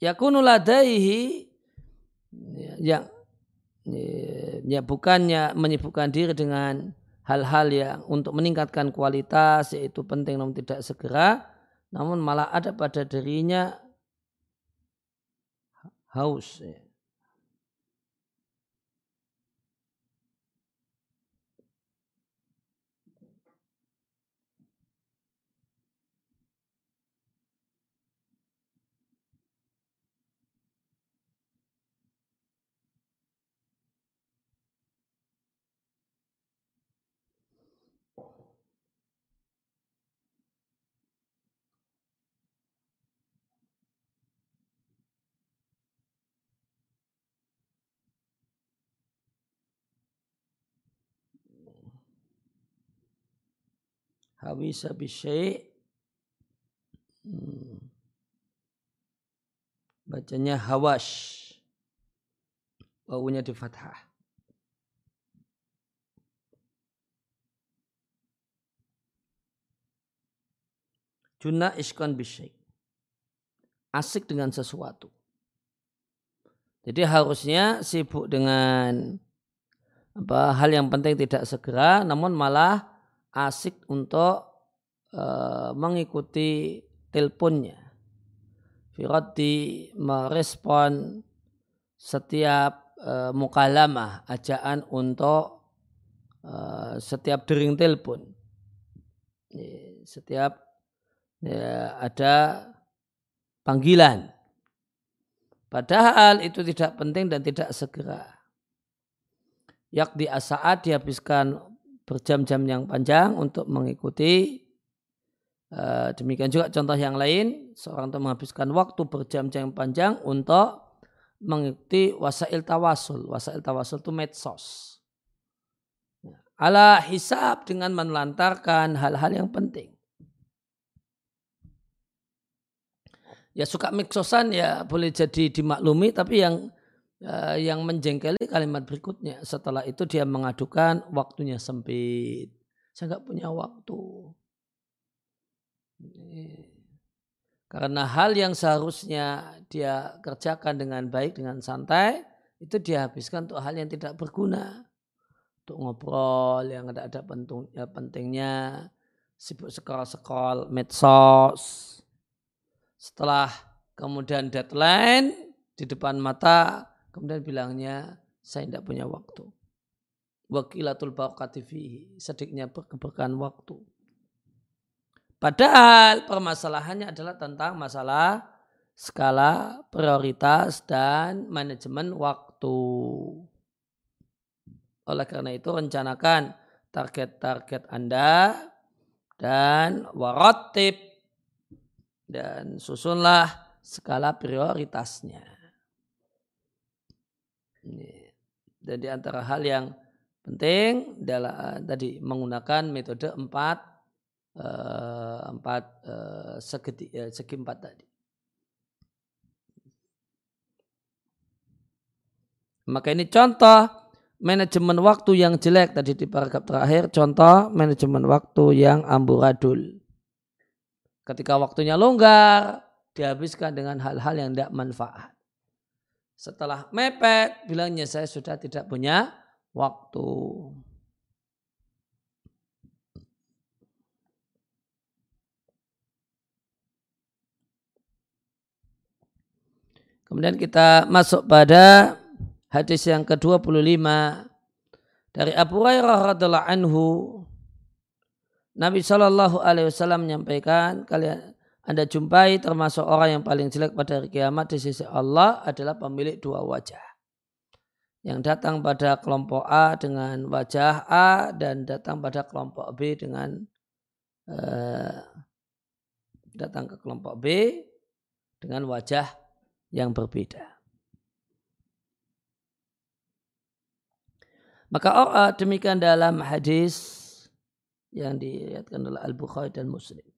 yakunu ladaihi yang ya bukannya menyibukkan diri dengan hal-hal yang untuk meningkatkan kualitas yaitu penting namun tidak segera namun malah ada pada dirinya haus ya. Hawisa bisyai. Hmm. Bacanya hawash. Wawunya di fathah. Juna iskon bisyai. Asik dengan sesuatu. Jadi harusnya sibuk dengan apa hal yang penting tidak segera, namun malah asik untuk uh, mengikuti teleponnya. Firati merespon setiap uh, mukalamah, ajaan untuk uh, setiap dering telepon. Setiap ya, ada panggilan. Padahal itu tidak penting dan tidak segera. Yak di asaat dihabiskan berjam-jam yang panjang untuk mengikuti demikian juga contoh yang lain seorang itu menghabiskan waktu berjam-jam panjang untuk mengikuti wasail tawasul. Wasail tawasul itu medsos. Ala hisab dengan menelantarkan hal-hal yang penting. Ya suka medsosan ya boleh jadi dimaklumi tapi yang uh, yang menjengkeli kalimat berikutnya. Setelah itu dia mengadukan waktunya sempit. Saya nggak punya waktu. Karena hal yang seharusnya dia kerjakan dengan baik, dengan santai, itu dia habiskan untuk hal yang tidak berguna. Untuk ngobrol yang ada ada ya, pentingnya, sibuk sekolah-sekolah, medsos. Setelah kemudian deadline di depan mata, kemudian bilangnya, saya tidak punya waktu. Wakilatul barakati sedikitnya berkeberkahan waktu. Padahal permasalahannya adalah tentang masalah skala prioritas dan manajemen waktu. Oleh karena itu rencanakan target-target Anda dan warotip dan susunlah skala prioritasnya. Dan di antara hal yang penting adalah tadi menggunakan metode empat uh, empat uh, segi, segi empat tadi. Maka ini contoh manajemen waktu yang jelek tadi di paragraf terakhir. Contoh manajemen waktu yang amburadul. Ketika waktunya longgar, dihabiskan dengan hal-hal yang tidak manfaat. Setelah mepet, bilangnya saya sudah tidak punya waktu. Kemudian kita masuk pada hadis yang ke-25 dari Abu Hurairah radhiallahu anhu Nabi wasallam menyampaikan kalian anda jumpai termasuk orang yang paling jelek pada hari kiamat di sisi Allah adalah pemilik dua wajah. Yang datang pada kelompok A dengan wajah A dan datang pada kelompok B dengan uh, datang ke kelompok B dengan wajah yang berbeda. Maka oh, demikian dalam hadis yang diriatkan oleh Al-Bukhari dan Muslim.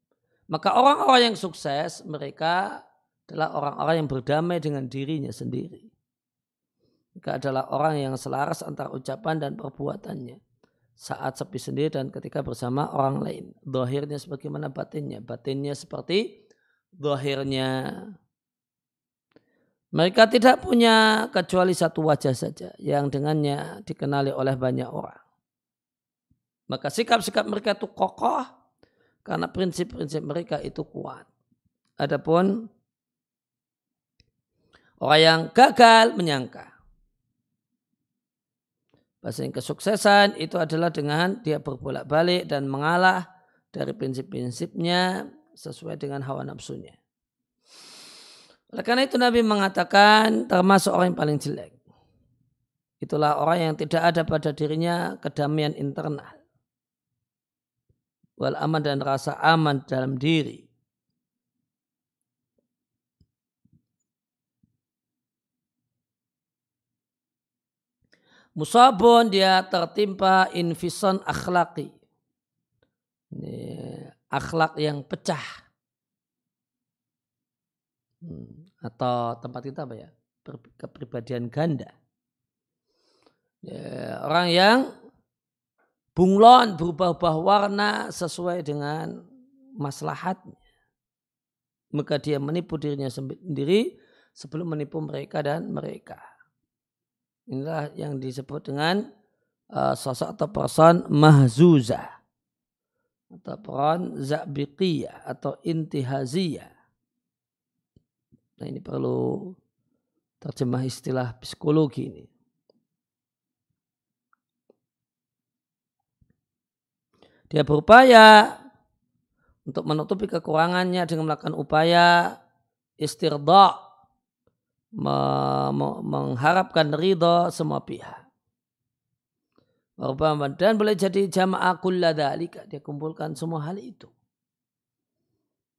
Maka orang-orang yang sukses mereka adalah orang-orang yang berdamai dengan dirinya sendiri. Mereka adalah orang yang selaras antara ucapan dan perbuatannya. Saat sepi sendiri dan ketika bersama orang lain. Dohirnya sebagaimana batinnya. Batinnya seperti dohirnya. Mereka tidak punya kecuali satu wajah saja yang dengannya dikenali oleh banyak orang. Maka sikap-sikap mereka itu kokoh karena prinsip-prinsip mereka itu kuat. Adapun orang yang gagal menyangka. Bahasa kesuksesan itu adalah dengan dia berbolak-balik dan mengalah dari prinsip-prinsipnya sesuai dengan hawa nafsunya. Oleh karena itu Nabi mengatakan termasuk orang yang paling jelek. Itulah orang yang tidak ada pada dirinya kedamaian internal. Wal aman dan rasa aman dalam diri. Musabun dia tertimpa infison akhlaki. Ini akhlak yang pecah. Hmm, atau tempat kita apa ya? Kepribadian ganda. Ya, orang yang bunglon berubah-ubah warna sesuai dengan maslahatnya. Maka dia menipu dirinya sendiri sebelum menipu mereka dan mereka. Inilah yang disebut dengan uh, sosok atau person mahzuza atau peran zabiqiyah atau intihaziyah. Nah ini perlu terjemah istilah psikologi ini. Dia berupaya untuk menutupi kekurangannya dengan melakukan upaya istirda mengharapkan ridho semua pihak. Dan boleh jadi jamaah kulladhalika. Dia kumpulkan semua hal itu.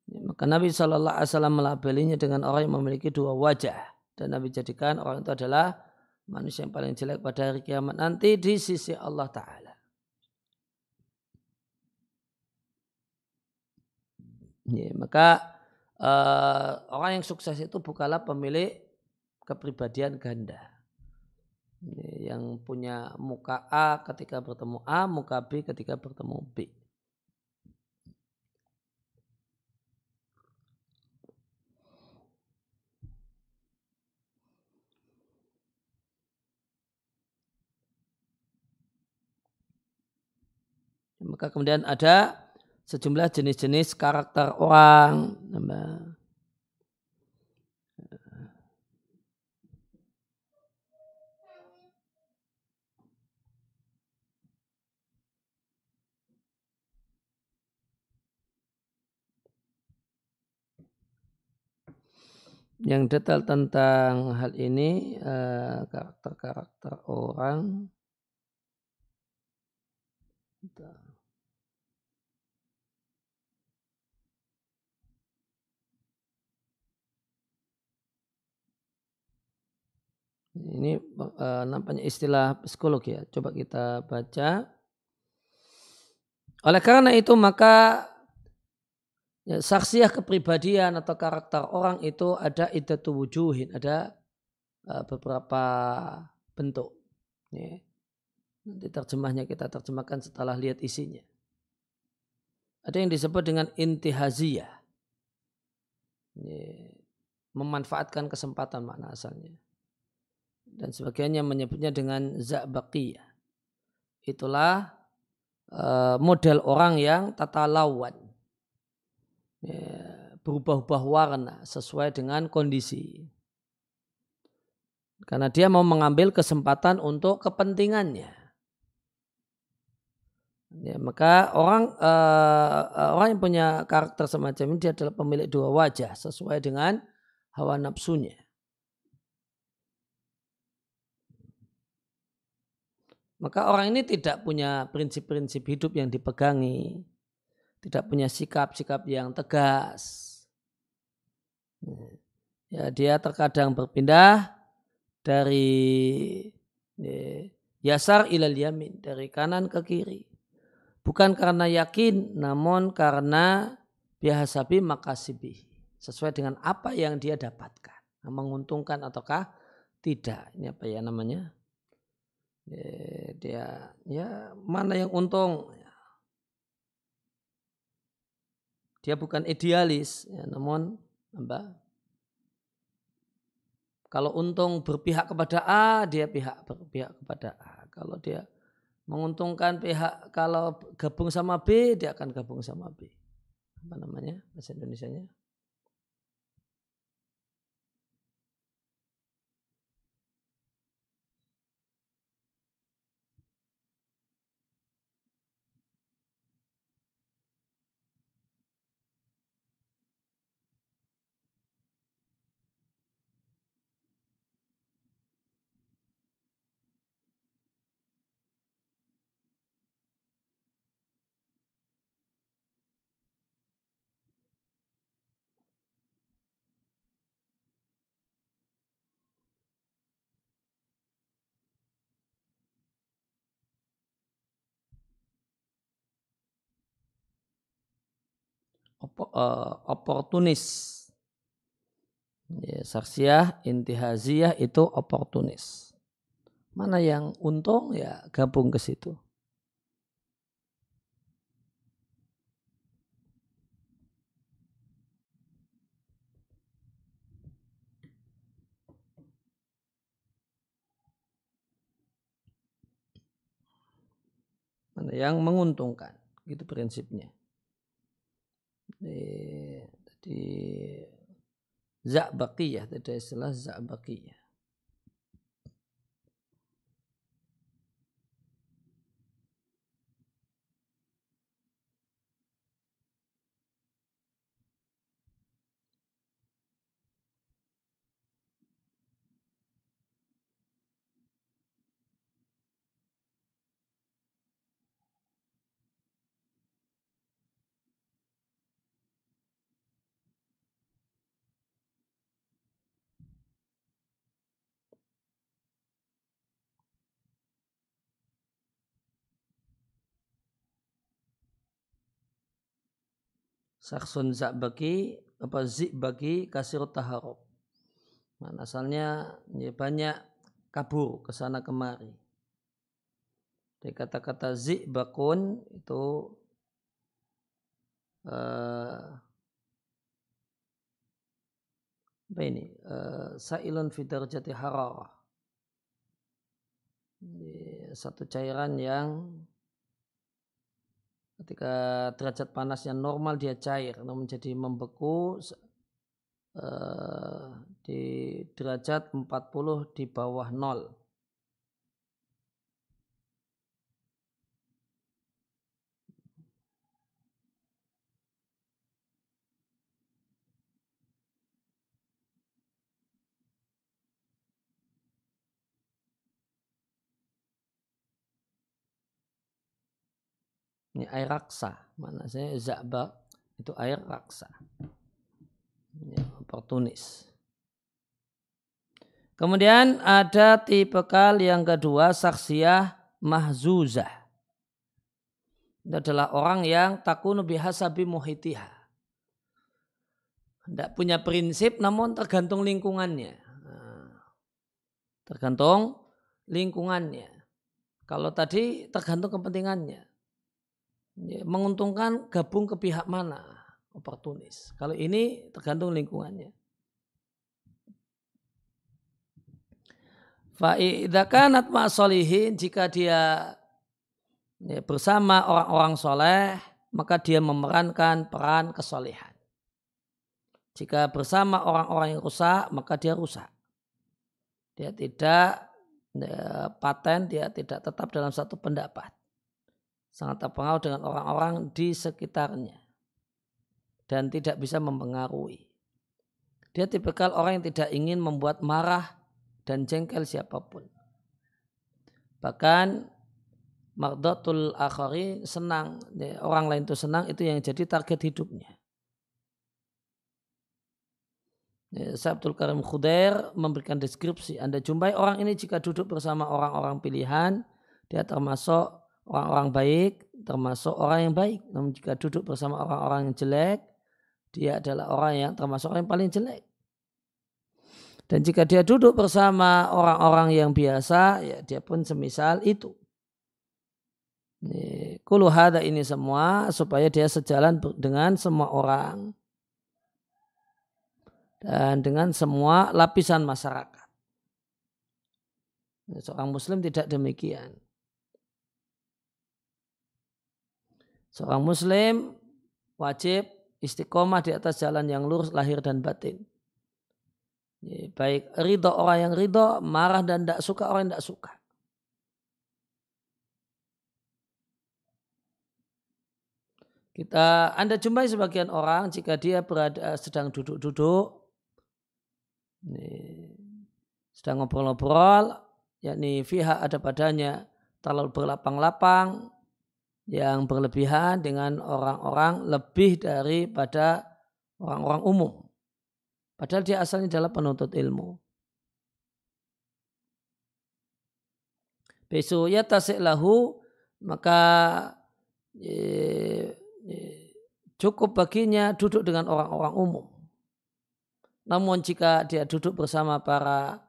Maka Nabi SAW melabelinya dengan orang yang memiliki dua wajah. Dan Nabi jadikan orang itu adalah manusia yang paling jelek pada hari kiamat nanti di sisi Allah Ta'ala. Ya, maka uh, orang yang sukses itu bukanlah pemilik kepribadian ganda. Yang punya muka A ketika bertemu A, muka B ketika bertemu B. Maka kemudian ada sejumlah jenis-jenis karakter orang. yang detail tentang hal ini eh, karakter-karakter orang ini uh, nampaknya istilah psikologi ya coba kita baca oleh karena itu maka ya, saksiah kepribadian atau karakter orang itu ada idatu wujuhin, ada uh, beberapa bentuk. Ya. Nanti terjemahnya kita terjemahkan setelah lihat isinya. Ada yang disebut dengan intihaziyah. Ya. Memanfaatkan kesempatan makna asalnya. Dan sebagainya menyebutnya dengan za'baqiyah. Itulah uh, model orang yang tata lawan ya, berubah-ubah warna sesuai dengan kondisi. Karena dia mau mengambil kesempatan untuk kepentingannya. Ya, maka orang uh, orang yang punya karakter semacam ini dia adalah pemilik dua wajah sesuai dengan hawa nafsunya. Maka orang ini tidak punya prinsip-prinsip hidup yang dipegangi tidak punya sikap-sikap yang tegas. Ya, dia terkadang berpindah dari ya, yasar ilal yamin, dari kanan ke kiri. Bukan karena yakin, namun karena bihasabi makasibi. Sesuai dengan apa yang dia dapatkan. Menguntungkan ataukah tidak. Ini apa ya namanya? Dia ya mana yang untung Dia bukan idealis, ya, namun apa? Kalau untung berpihak kepada A, dia pihak berpihak kepada A. Kalau dia menguntungkan pihak kalau gabung sama B, dia akan gabung sama B. Apa namanya bahasa Indonesia-nya? oportunis. Ya, saksiah intihaziyah itu oportunis. Mana yang untung ya gabung ke situ. mana yang menguntungkan gitu prinsipnya jadi zakbaqiyah tadi istilah zakbaqiyah saksun bagi apa zik bagi kasir taharub. Nah, asalnya ya banyak kabur ke sana kemari. Dari kata-kata zik bakun itu uh, apa ini? Uh, sailun jati hararah. Satu cairan yang ketika derajat panasnya normal dia cair namun menjadi membeku uh, di derajat 40 di bawah nol. Ini air raksa. Mana saya zaba itu air raksa. Ini oportunis. Kemudian ada tipe kal yang kedua saksiyah mahzuzah. Itu adalah orang yang takunu bihasabi muhitiha. Tidak punya prinsip namun tergantung lingkungannya. Tergantung lingkungannya. Kalau tadi tergantung kepentingannya ya, menguntungkan gabung ke pihak mana oportunis. Kalau ini tergantung lingkungannya. Fa'idakanat ma'asolihin jika dia ya, bersama orang-orang soleh maka dia memerankan peran kesolehan. Jika bersama orang-orang yang rusak maka dia rusak. Dia tidak ya, paten, dia tidak tetap dalam satu pendapat sangat terpengaruh dengan orang-orang di sekitarnya dan tidak bisa mempengaruhi. Dia tipikal orang yang tidak ingin membuat marah dan jengkel siapa pun. Bahkan mardatul akhari senang, orang lain itu senang itu yang jadi target hidupnya. Sabtul Karim Khudair memberikan deskripsi. Anda jumpai orang ini jika duduk bersama orang-orang pilihan, dia termasuk orang-orang baik termasuk orang yang baik. Namun jika duduk bersama orang-orang yang jelek, dia adalah orang yang termasuk orang yang paling jelek. Dan jika dia duduk bersama orang-orang yang biasa, ya dia pun semisal itu. Kulu hada ini semua supaya dia sejalan dengan semua orang. Dan dengan semua lapisan masyarakat. Seorang muslim tidak demikian. Seorang muslim wajib istiqomah di atas jalan yang lurus lahir dan batin. Baik ridho orang yang ridho, marah dan tidak suka orang yang tidak suka. Kita Anda jumpai sebagian orang jika dia berada sedang duduk-duduk, sedang ngobrol-ngobrol, yakni fiha ada padanya terlalu berlapang-lapang, yang berlebihan dengan orang-orang lebih daripada orang-orang umum. Padahal dia asalnya adalah penuntut ilmu. Besok tasik lahu maka e, e, cukup baginya duduk dengan orang-orang umum. Namun jika dia duduk bersama para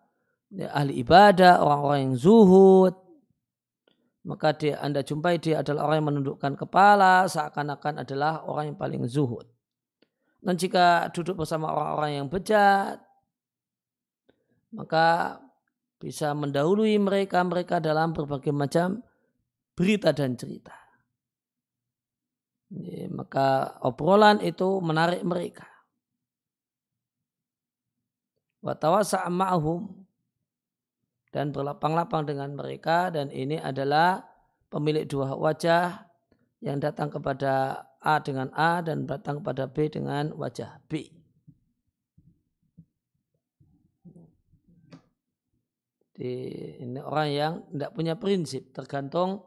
ya, ahli ibadah, orang-orang yang zuhud, maka dia Anda jumpai dia adalah orang yang menundukkan kepala seakan-akan adalah orang yang paling zuhud. Dan jika duduk bersama orang-orang yang bejat, maka bisa mendahului mereka-mereka dalam berbagai macam berita dan cerita. Ya, maka obrolan itu menarik mereka. Watawasa ma'hum dan berlapang-lapang dengan mereka dan ini adalah pemilik dua wajah yang datang kepada A dengan A dan datang kepada B dengan wajah B. Di, ini orang yang tidak punya prinsip, tergantung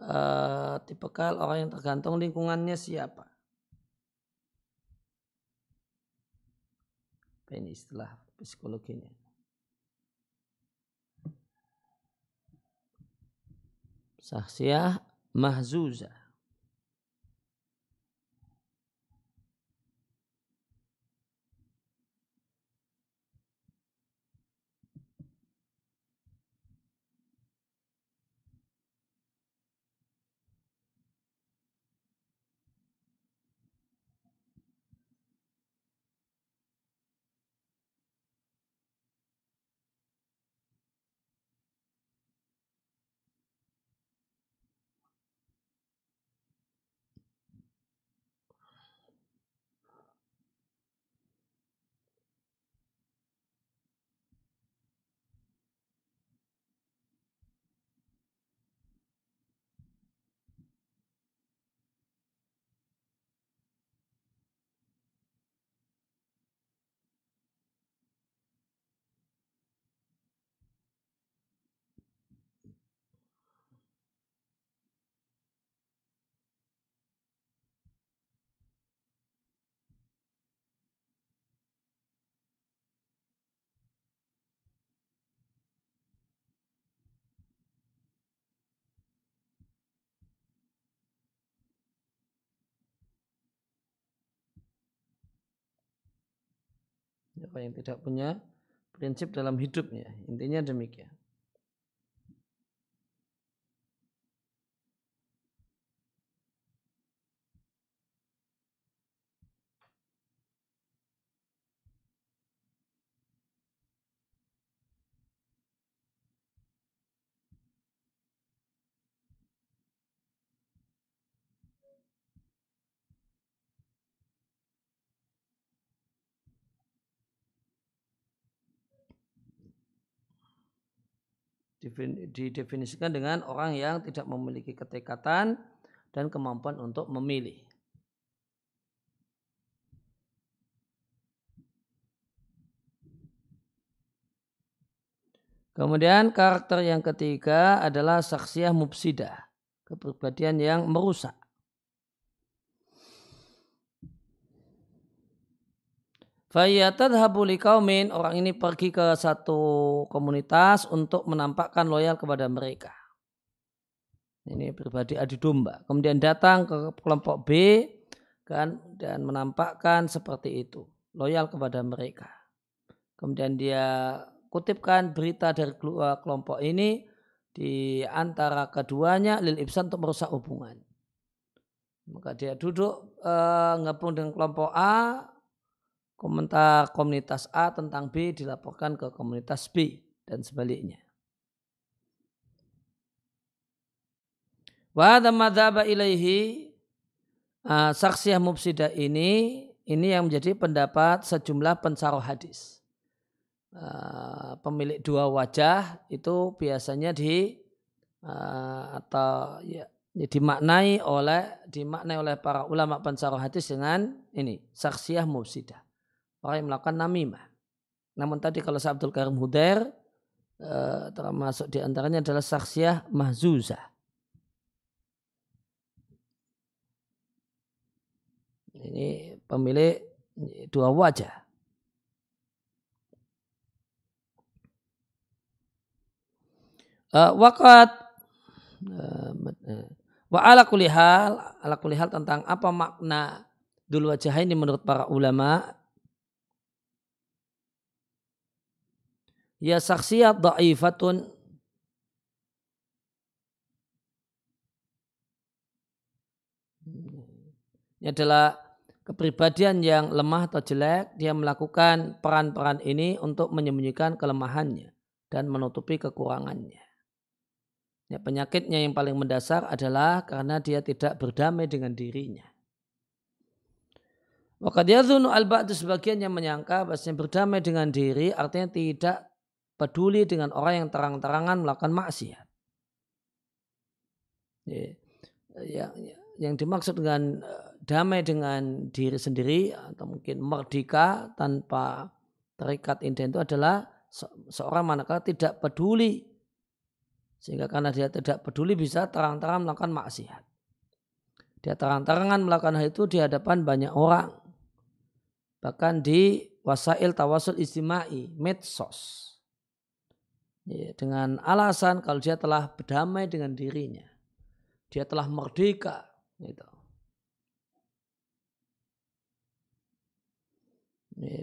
uh, tipikal orang yang tergantung lingkungannya siapa. Ini istilah psikologinya. Saksiyah mahzuzah. Siapa yang tidak punya prinsip dalam hidupnya. Intinya demikian. Didefinisikan dengan orang yang tidak memiliki ketekatan dan kemampuan untuk memilih. Kemudian karakter yang ketiga adalah saksiah mubsidah, kepribadian yang merusak. Fayyatadhabu kaumin orang ini pergi ke satu komunitas untuk menampakkan loyal kepada mereka. Ini pribadi adu domba. Kemudian datang ke kelompok B kan dan menampakkan seperti itu, loyal kepada mereka. Kemudian dia kutipkan berita dari kelompok ini di antara keduanya lil ibsan untuk merusak hubungan. Maka dia duduk e, ngepung dengan kelompok A, komentar komunitas A tentang B dilaporkan ke komunitas B dan sebaliknya. Wa madhaba ilaihi saksiyah mubsidah ini ini yang menjadi pendapat sejumlah pensaruh hadis. Pemilik dua wajah itu biasanya di atau ya, ya dimaknai oleh dimaknai oleh para ulama pensaruh hadis dengan ini saksiyah mubsidah orang yang melakukan namimah. Namun tadi kalau saya Abdul Karim Hudair eh, termasuk di antaranya adalah saksiah mahzuzah. Ini pemilik dua wajah. Uh, wakat uh, wa ala kulihal ala kulihal tentang apa makna dul wajah ini menurut para ulama ya saksiyat da'ifatun ini adalah kepribadian yang lemah atau jelek, dia melakukan peran-peran ini untuk menyembunyikan kelemahannya dan menutupi kekurangannya. Ya, penyakitnya yang paling mendasar adalah karena dia tidak berdamai dengan dirinya. Maka dia zunu al ba'du sebagian yang menyangka bahasanya berdamai dengan diri artinya tidak peduli dengan orang yang terang-terangan melakukan maksiat. Ya, yang, yang dimaksud dengan eh, damai dengan diri sendiri atau mungkin merdeka tanpa terikat indah itu adalah seorang manakala tidak peduli sehingga karena dia tidak peduli bisa terang-terang melakukan maksiat. Dia terang-terangan melakukan hal itu di hadapan banyak orang. Bahkan di wasail tawasul istimai, medsos. Ya, dengan alasan kalau dia telah berdamai dengan dirinya. Dia telah merdeka. Gitu.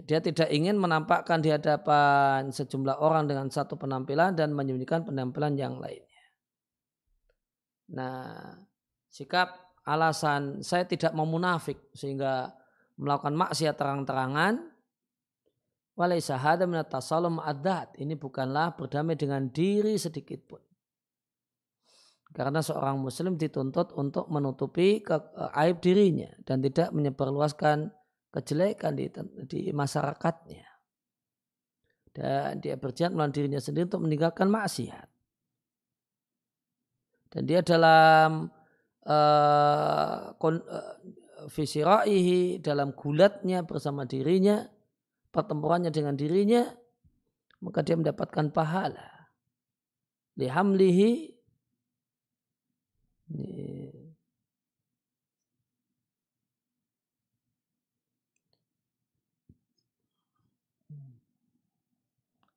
Dia tidak ingin menampakkan di hadapan sejumlah orang dengan satu penampilan dan menyembunyikan penampilan yang lainnya. Nah, sikap alasan saya tidak mau munafik sehingga melakukan maksiat terang-terangan walaysa hada min tasalum adat ini bukanlah berdamai dengan diri sedikit pun. Karena seorang muslim dituntut untuk menutupi ke, aib dirinya dan tidak menyebarluaskan kejelekan di, di masyarakatnya. Dan dia berjihad melawan dirinya sendiri untuk meninggalkan maksiat. Dan dia dalam uh, kon, uh, dalam gulatnya bersama dirinya, pertempurannya dengan dirinya, maka dia mendapatkan pahala. Lihamlihi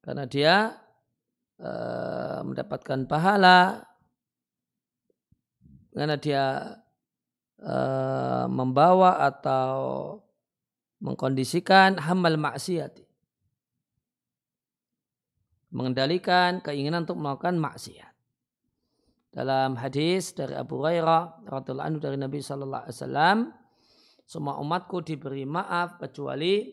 karena dia e, mendapatkan pahala karena dia e, membawa atau mengkondisikan hamal maksiat mengendalikan keinginan untuk melakukan maksiat dalam hadis dari Abu Hurairah radhiyallahu anhu dari Nabi sallallahu alaihi wasallam semua umatku diberi maaf kecuali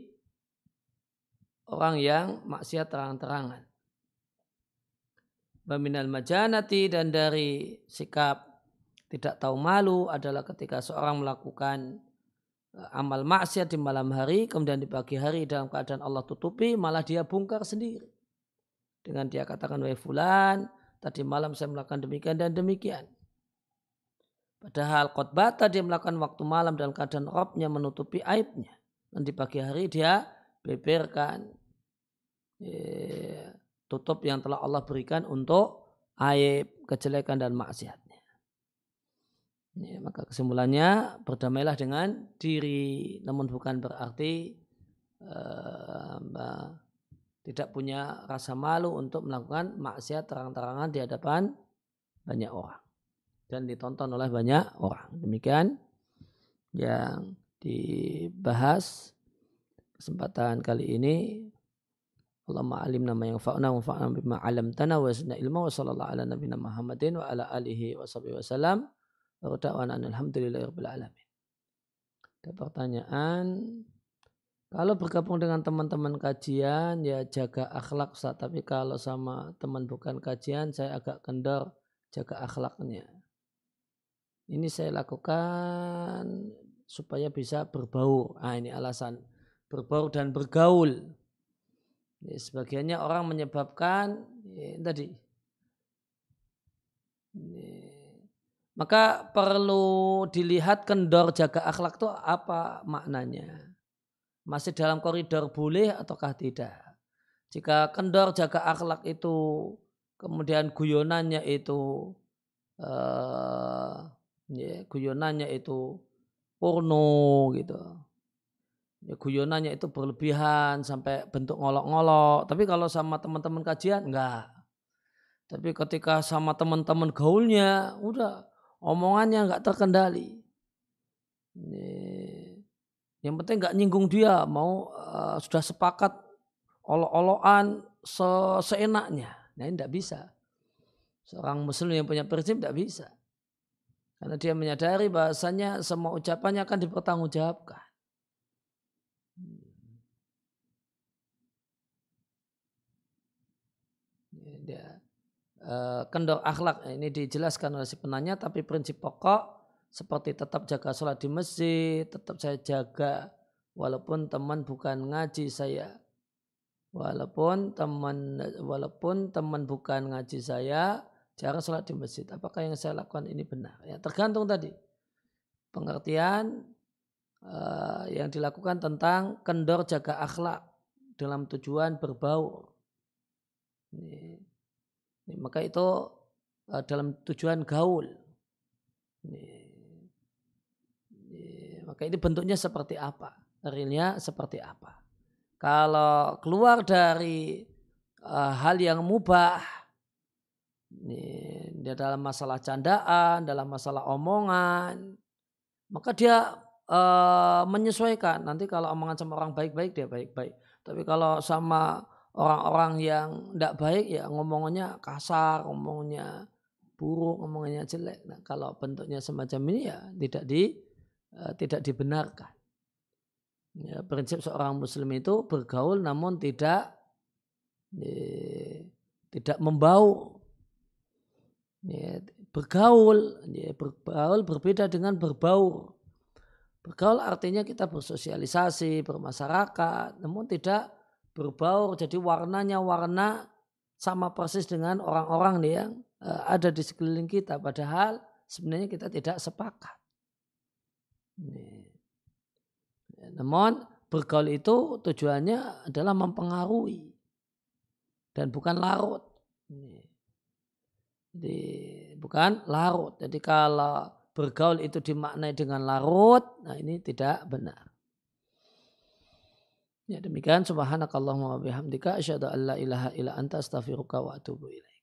orang yang maksiat terang-terangan. Baminal majanati dan dari sikap tidak tahu malu adalah ketika seorang melakukan amal maksiat di malam hari, kemudian di pagi hari dalam keadaan Allah tutupi, malah dia bongkar sendiri. Dengan dia katakan, wahai fulan, tadi malam saya melakukan demikian dan demikian. Padahal khotbah dia melakukan waktu malam dalam keadaan robnya menutupi aibnya. Dan di pagi hari dia beberkan ya, tutup yang telah Allah berikan untuk aib, kejelekan dan maksiatnya. Ya, maka kesimpulannya berdamailah dengan diri, namun bukan berarti uh, tidak punya rasa malu untuk melakukan maksiat terang-terangan di hadapan banyak orang dan ditonton oleh banyak orang. Demikian yang dibahas kesempatan kali ini Allahumma alim nama yang fa'na wa fa'na bima alam tana wa ilma wa sallallahu ala nabina Muhammadin wa ala alihi wa wa wa da'wana alhamdulillahi rabbil alamin. Ada pertanyaan kalau bergabung dengan teman-teman kajian ya jaga akhlak Ustaz. Tapi kalau sama teman bukan kajian saya agak kendor jaga akhlaknya. Ini saya lakukan supaya bisa berbau. Ah ini alasan berbau dan bergaul. Ya, sebagiannya orang menyebabkan ya, tadi. Ya, maka perlu dilihat kendor jaga akhlak itu apa maknanya. Masih dalam koridor boleh ataukah tidak. Jika kendor jaga akhlak itu kemudian guyonannya itu uh, ya, guyonannya itu porno gitu ya guyonannya itu berlebihan sampai bentuk ngolok-ngolok. Tapi kalau sama teman-teman kajian enggak. Tapi ketika sama teman-teman gaulnya udah omongannya enggak terkendali. Yang penting nggak nyinggung dia, mau uh, sudah sepakat olok-olokan se seenaknya. Nah ini tidak bisa. Seorang muslim yang punya prinsip tidak bisa. Karena dia menyadari bahasanya semua ucapannya akan dipertanggungjawabkan. Dia, uh, kendor akhlak ini dijelaskan oleh si penanya tapi prinsip pokok seperti tetap jaga sholat di masjid, tetap saya jaga walaupun teman bukan ngaji saya walaupun teman walaupun teman bukan ngaji saya cara sholat di masjid. Apakah yang saya lakukan ini benar? Ya tergantung tadi pengertian uh, yang dilakukan tentang kendor jaga akhlak dalam tujuan berbau. Ini, maka itu uh, dalam tujuan gaul. Maka ini bentuknya seperti apa? Realnya seperti apa? Kalau keluar dari uh, hal yang mubah dia dalam masalah candaan, dalam masalah omongan, maka dia uh, menyesuaikan. Nanti kalau omongan sama orang baik-baik dia baik-baik. Tapi kalau sama orang-orang yang tidak baik ya ngomongnya kasar, ngomongnya buruk, ngomongnya jelek. Nah, kalau bentuknya semacam ini ya tidak di uh, tidak dibenarkan. Ya, prinsip seorang muslim itu bergaul namun tidak eh, tidak membau Ya, bergaul, ya, bergaul berbeda dengan berbaur. Bergaul artinya kita bersosialisasi, bermasyarakat, namun tidak berbaur. Jadi warnanya warna sama persis dengan orang-orang yang uh, ada di sekeliling kita. Padahal sebenarnya kita tidak sepakat. Ya, namun bergaul itu tujuannya adalah mempengaruhi dan bukan larut. Jadi bukan larut. Jadi kalau bergaul itu dimaknai dengan larut, nah ini tidak benar. Ya demikian subhanakallahumma wa bihamdika asyhadu an la ilaha illa anta astaghfiruka wa atubu ilaik.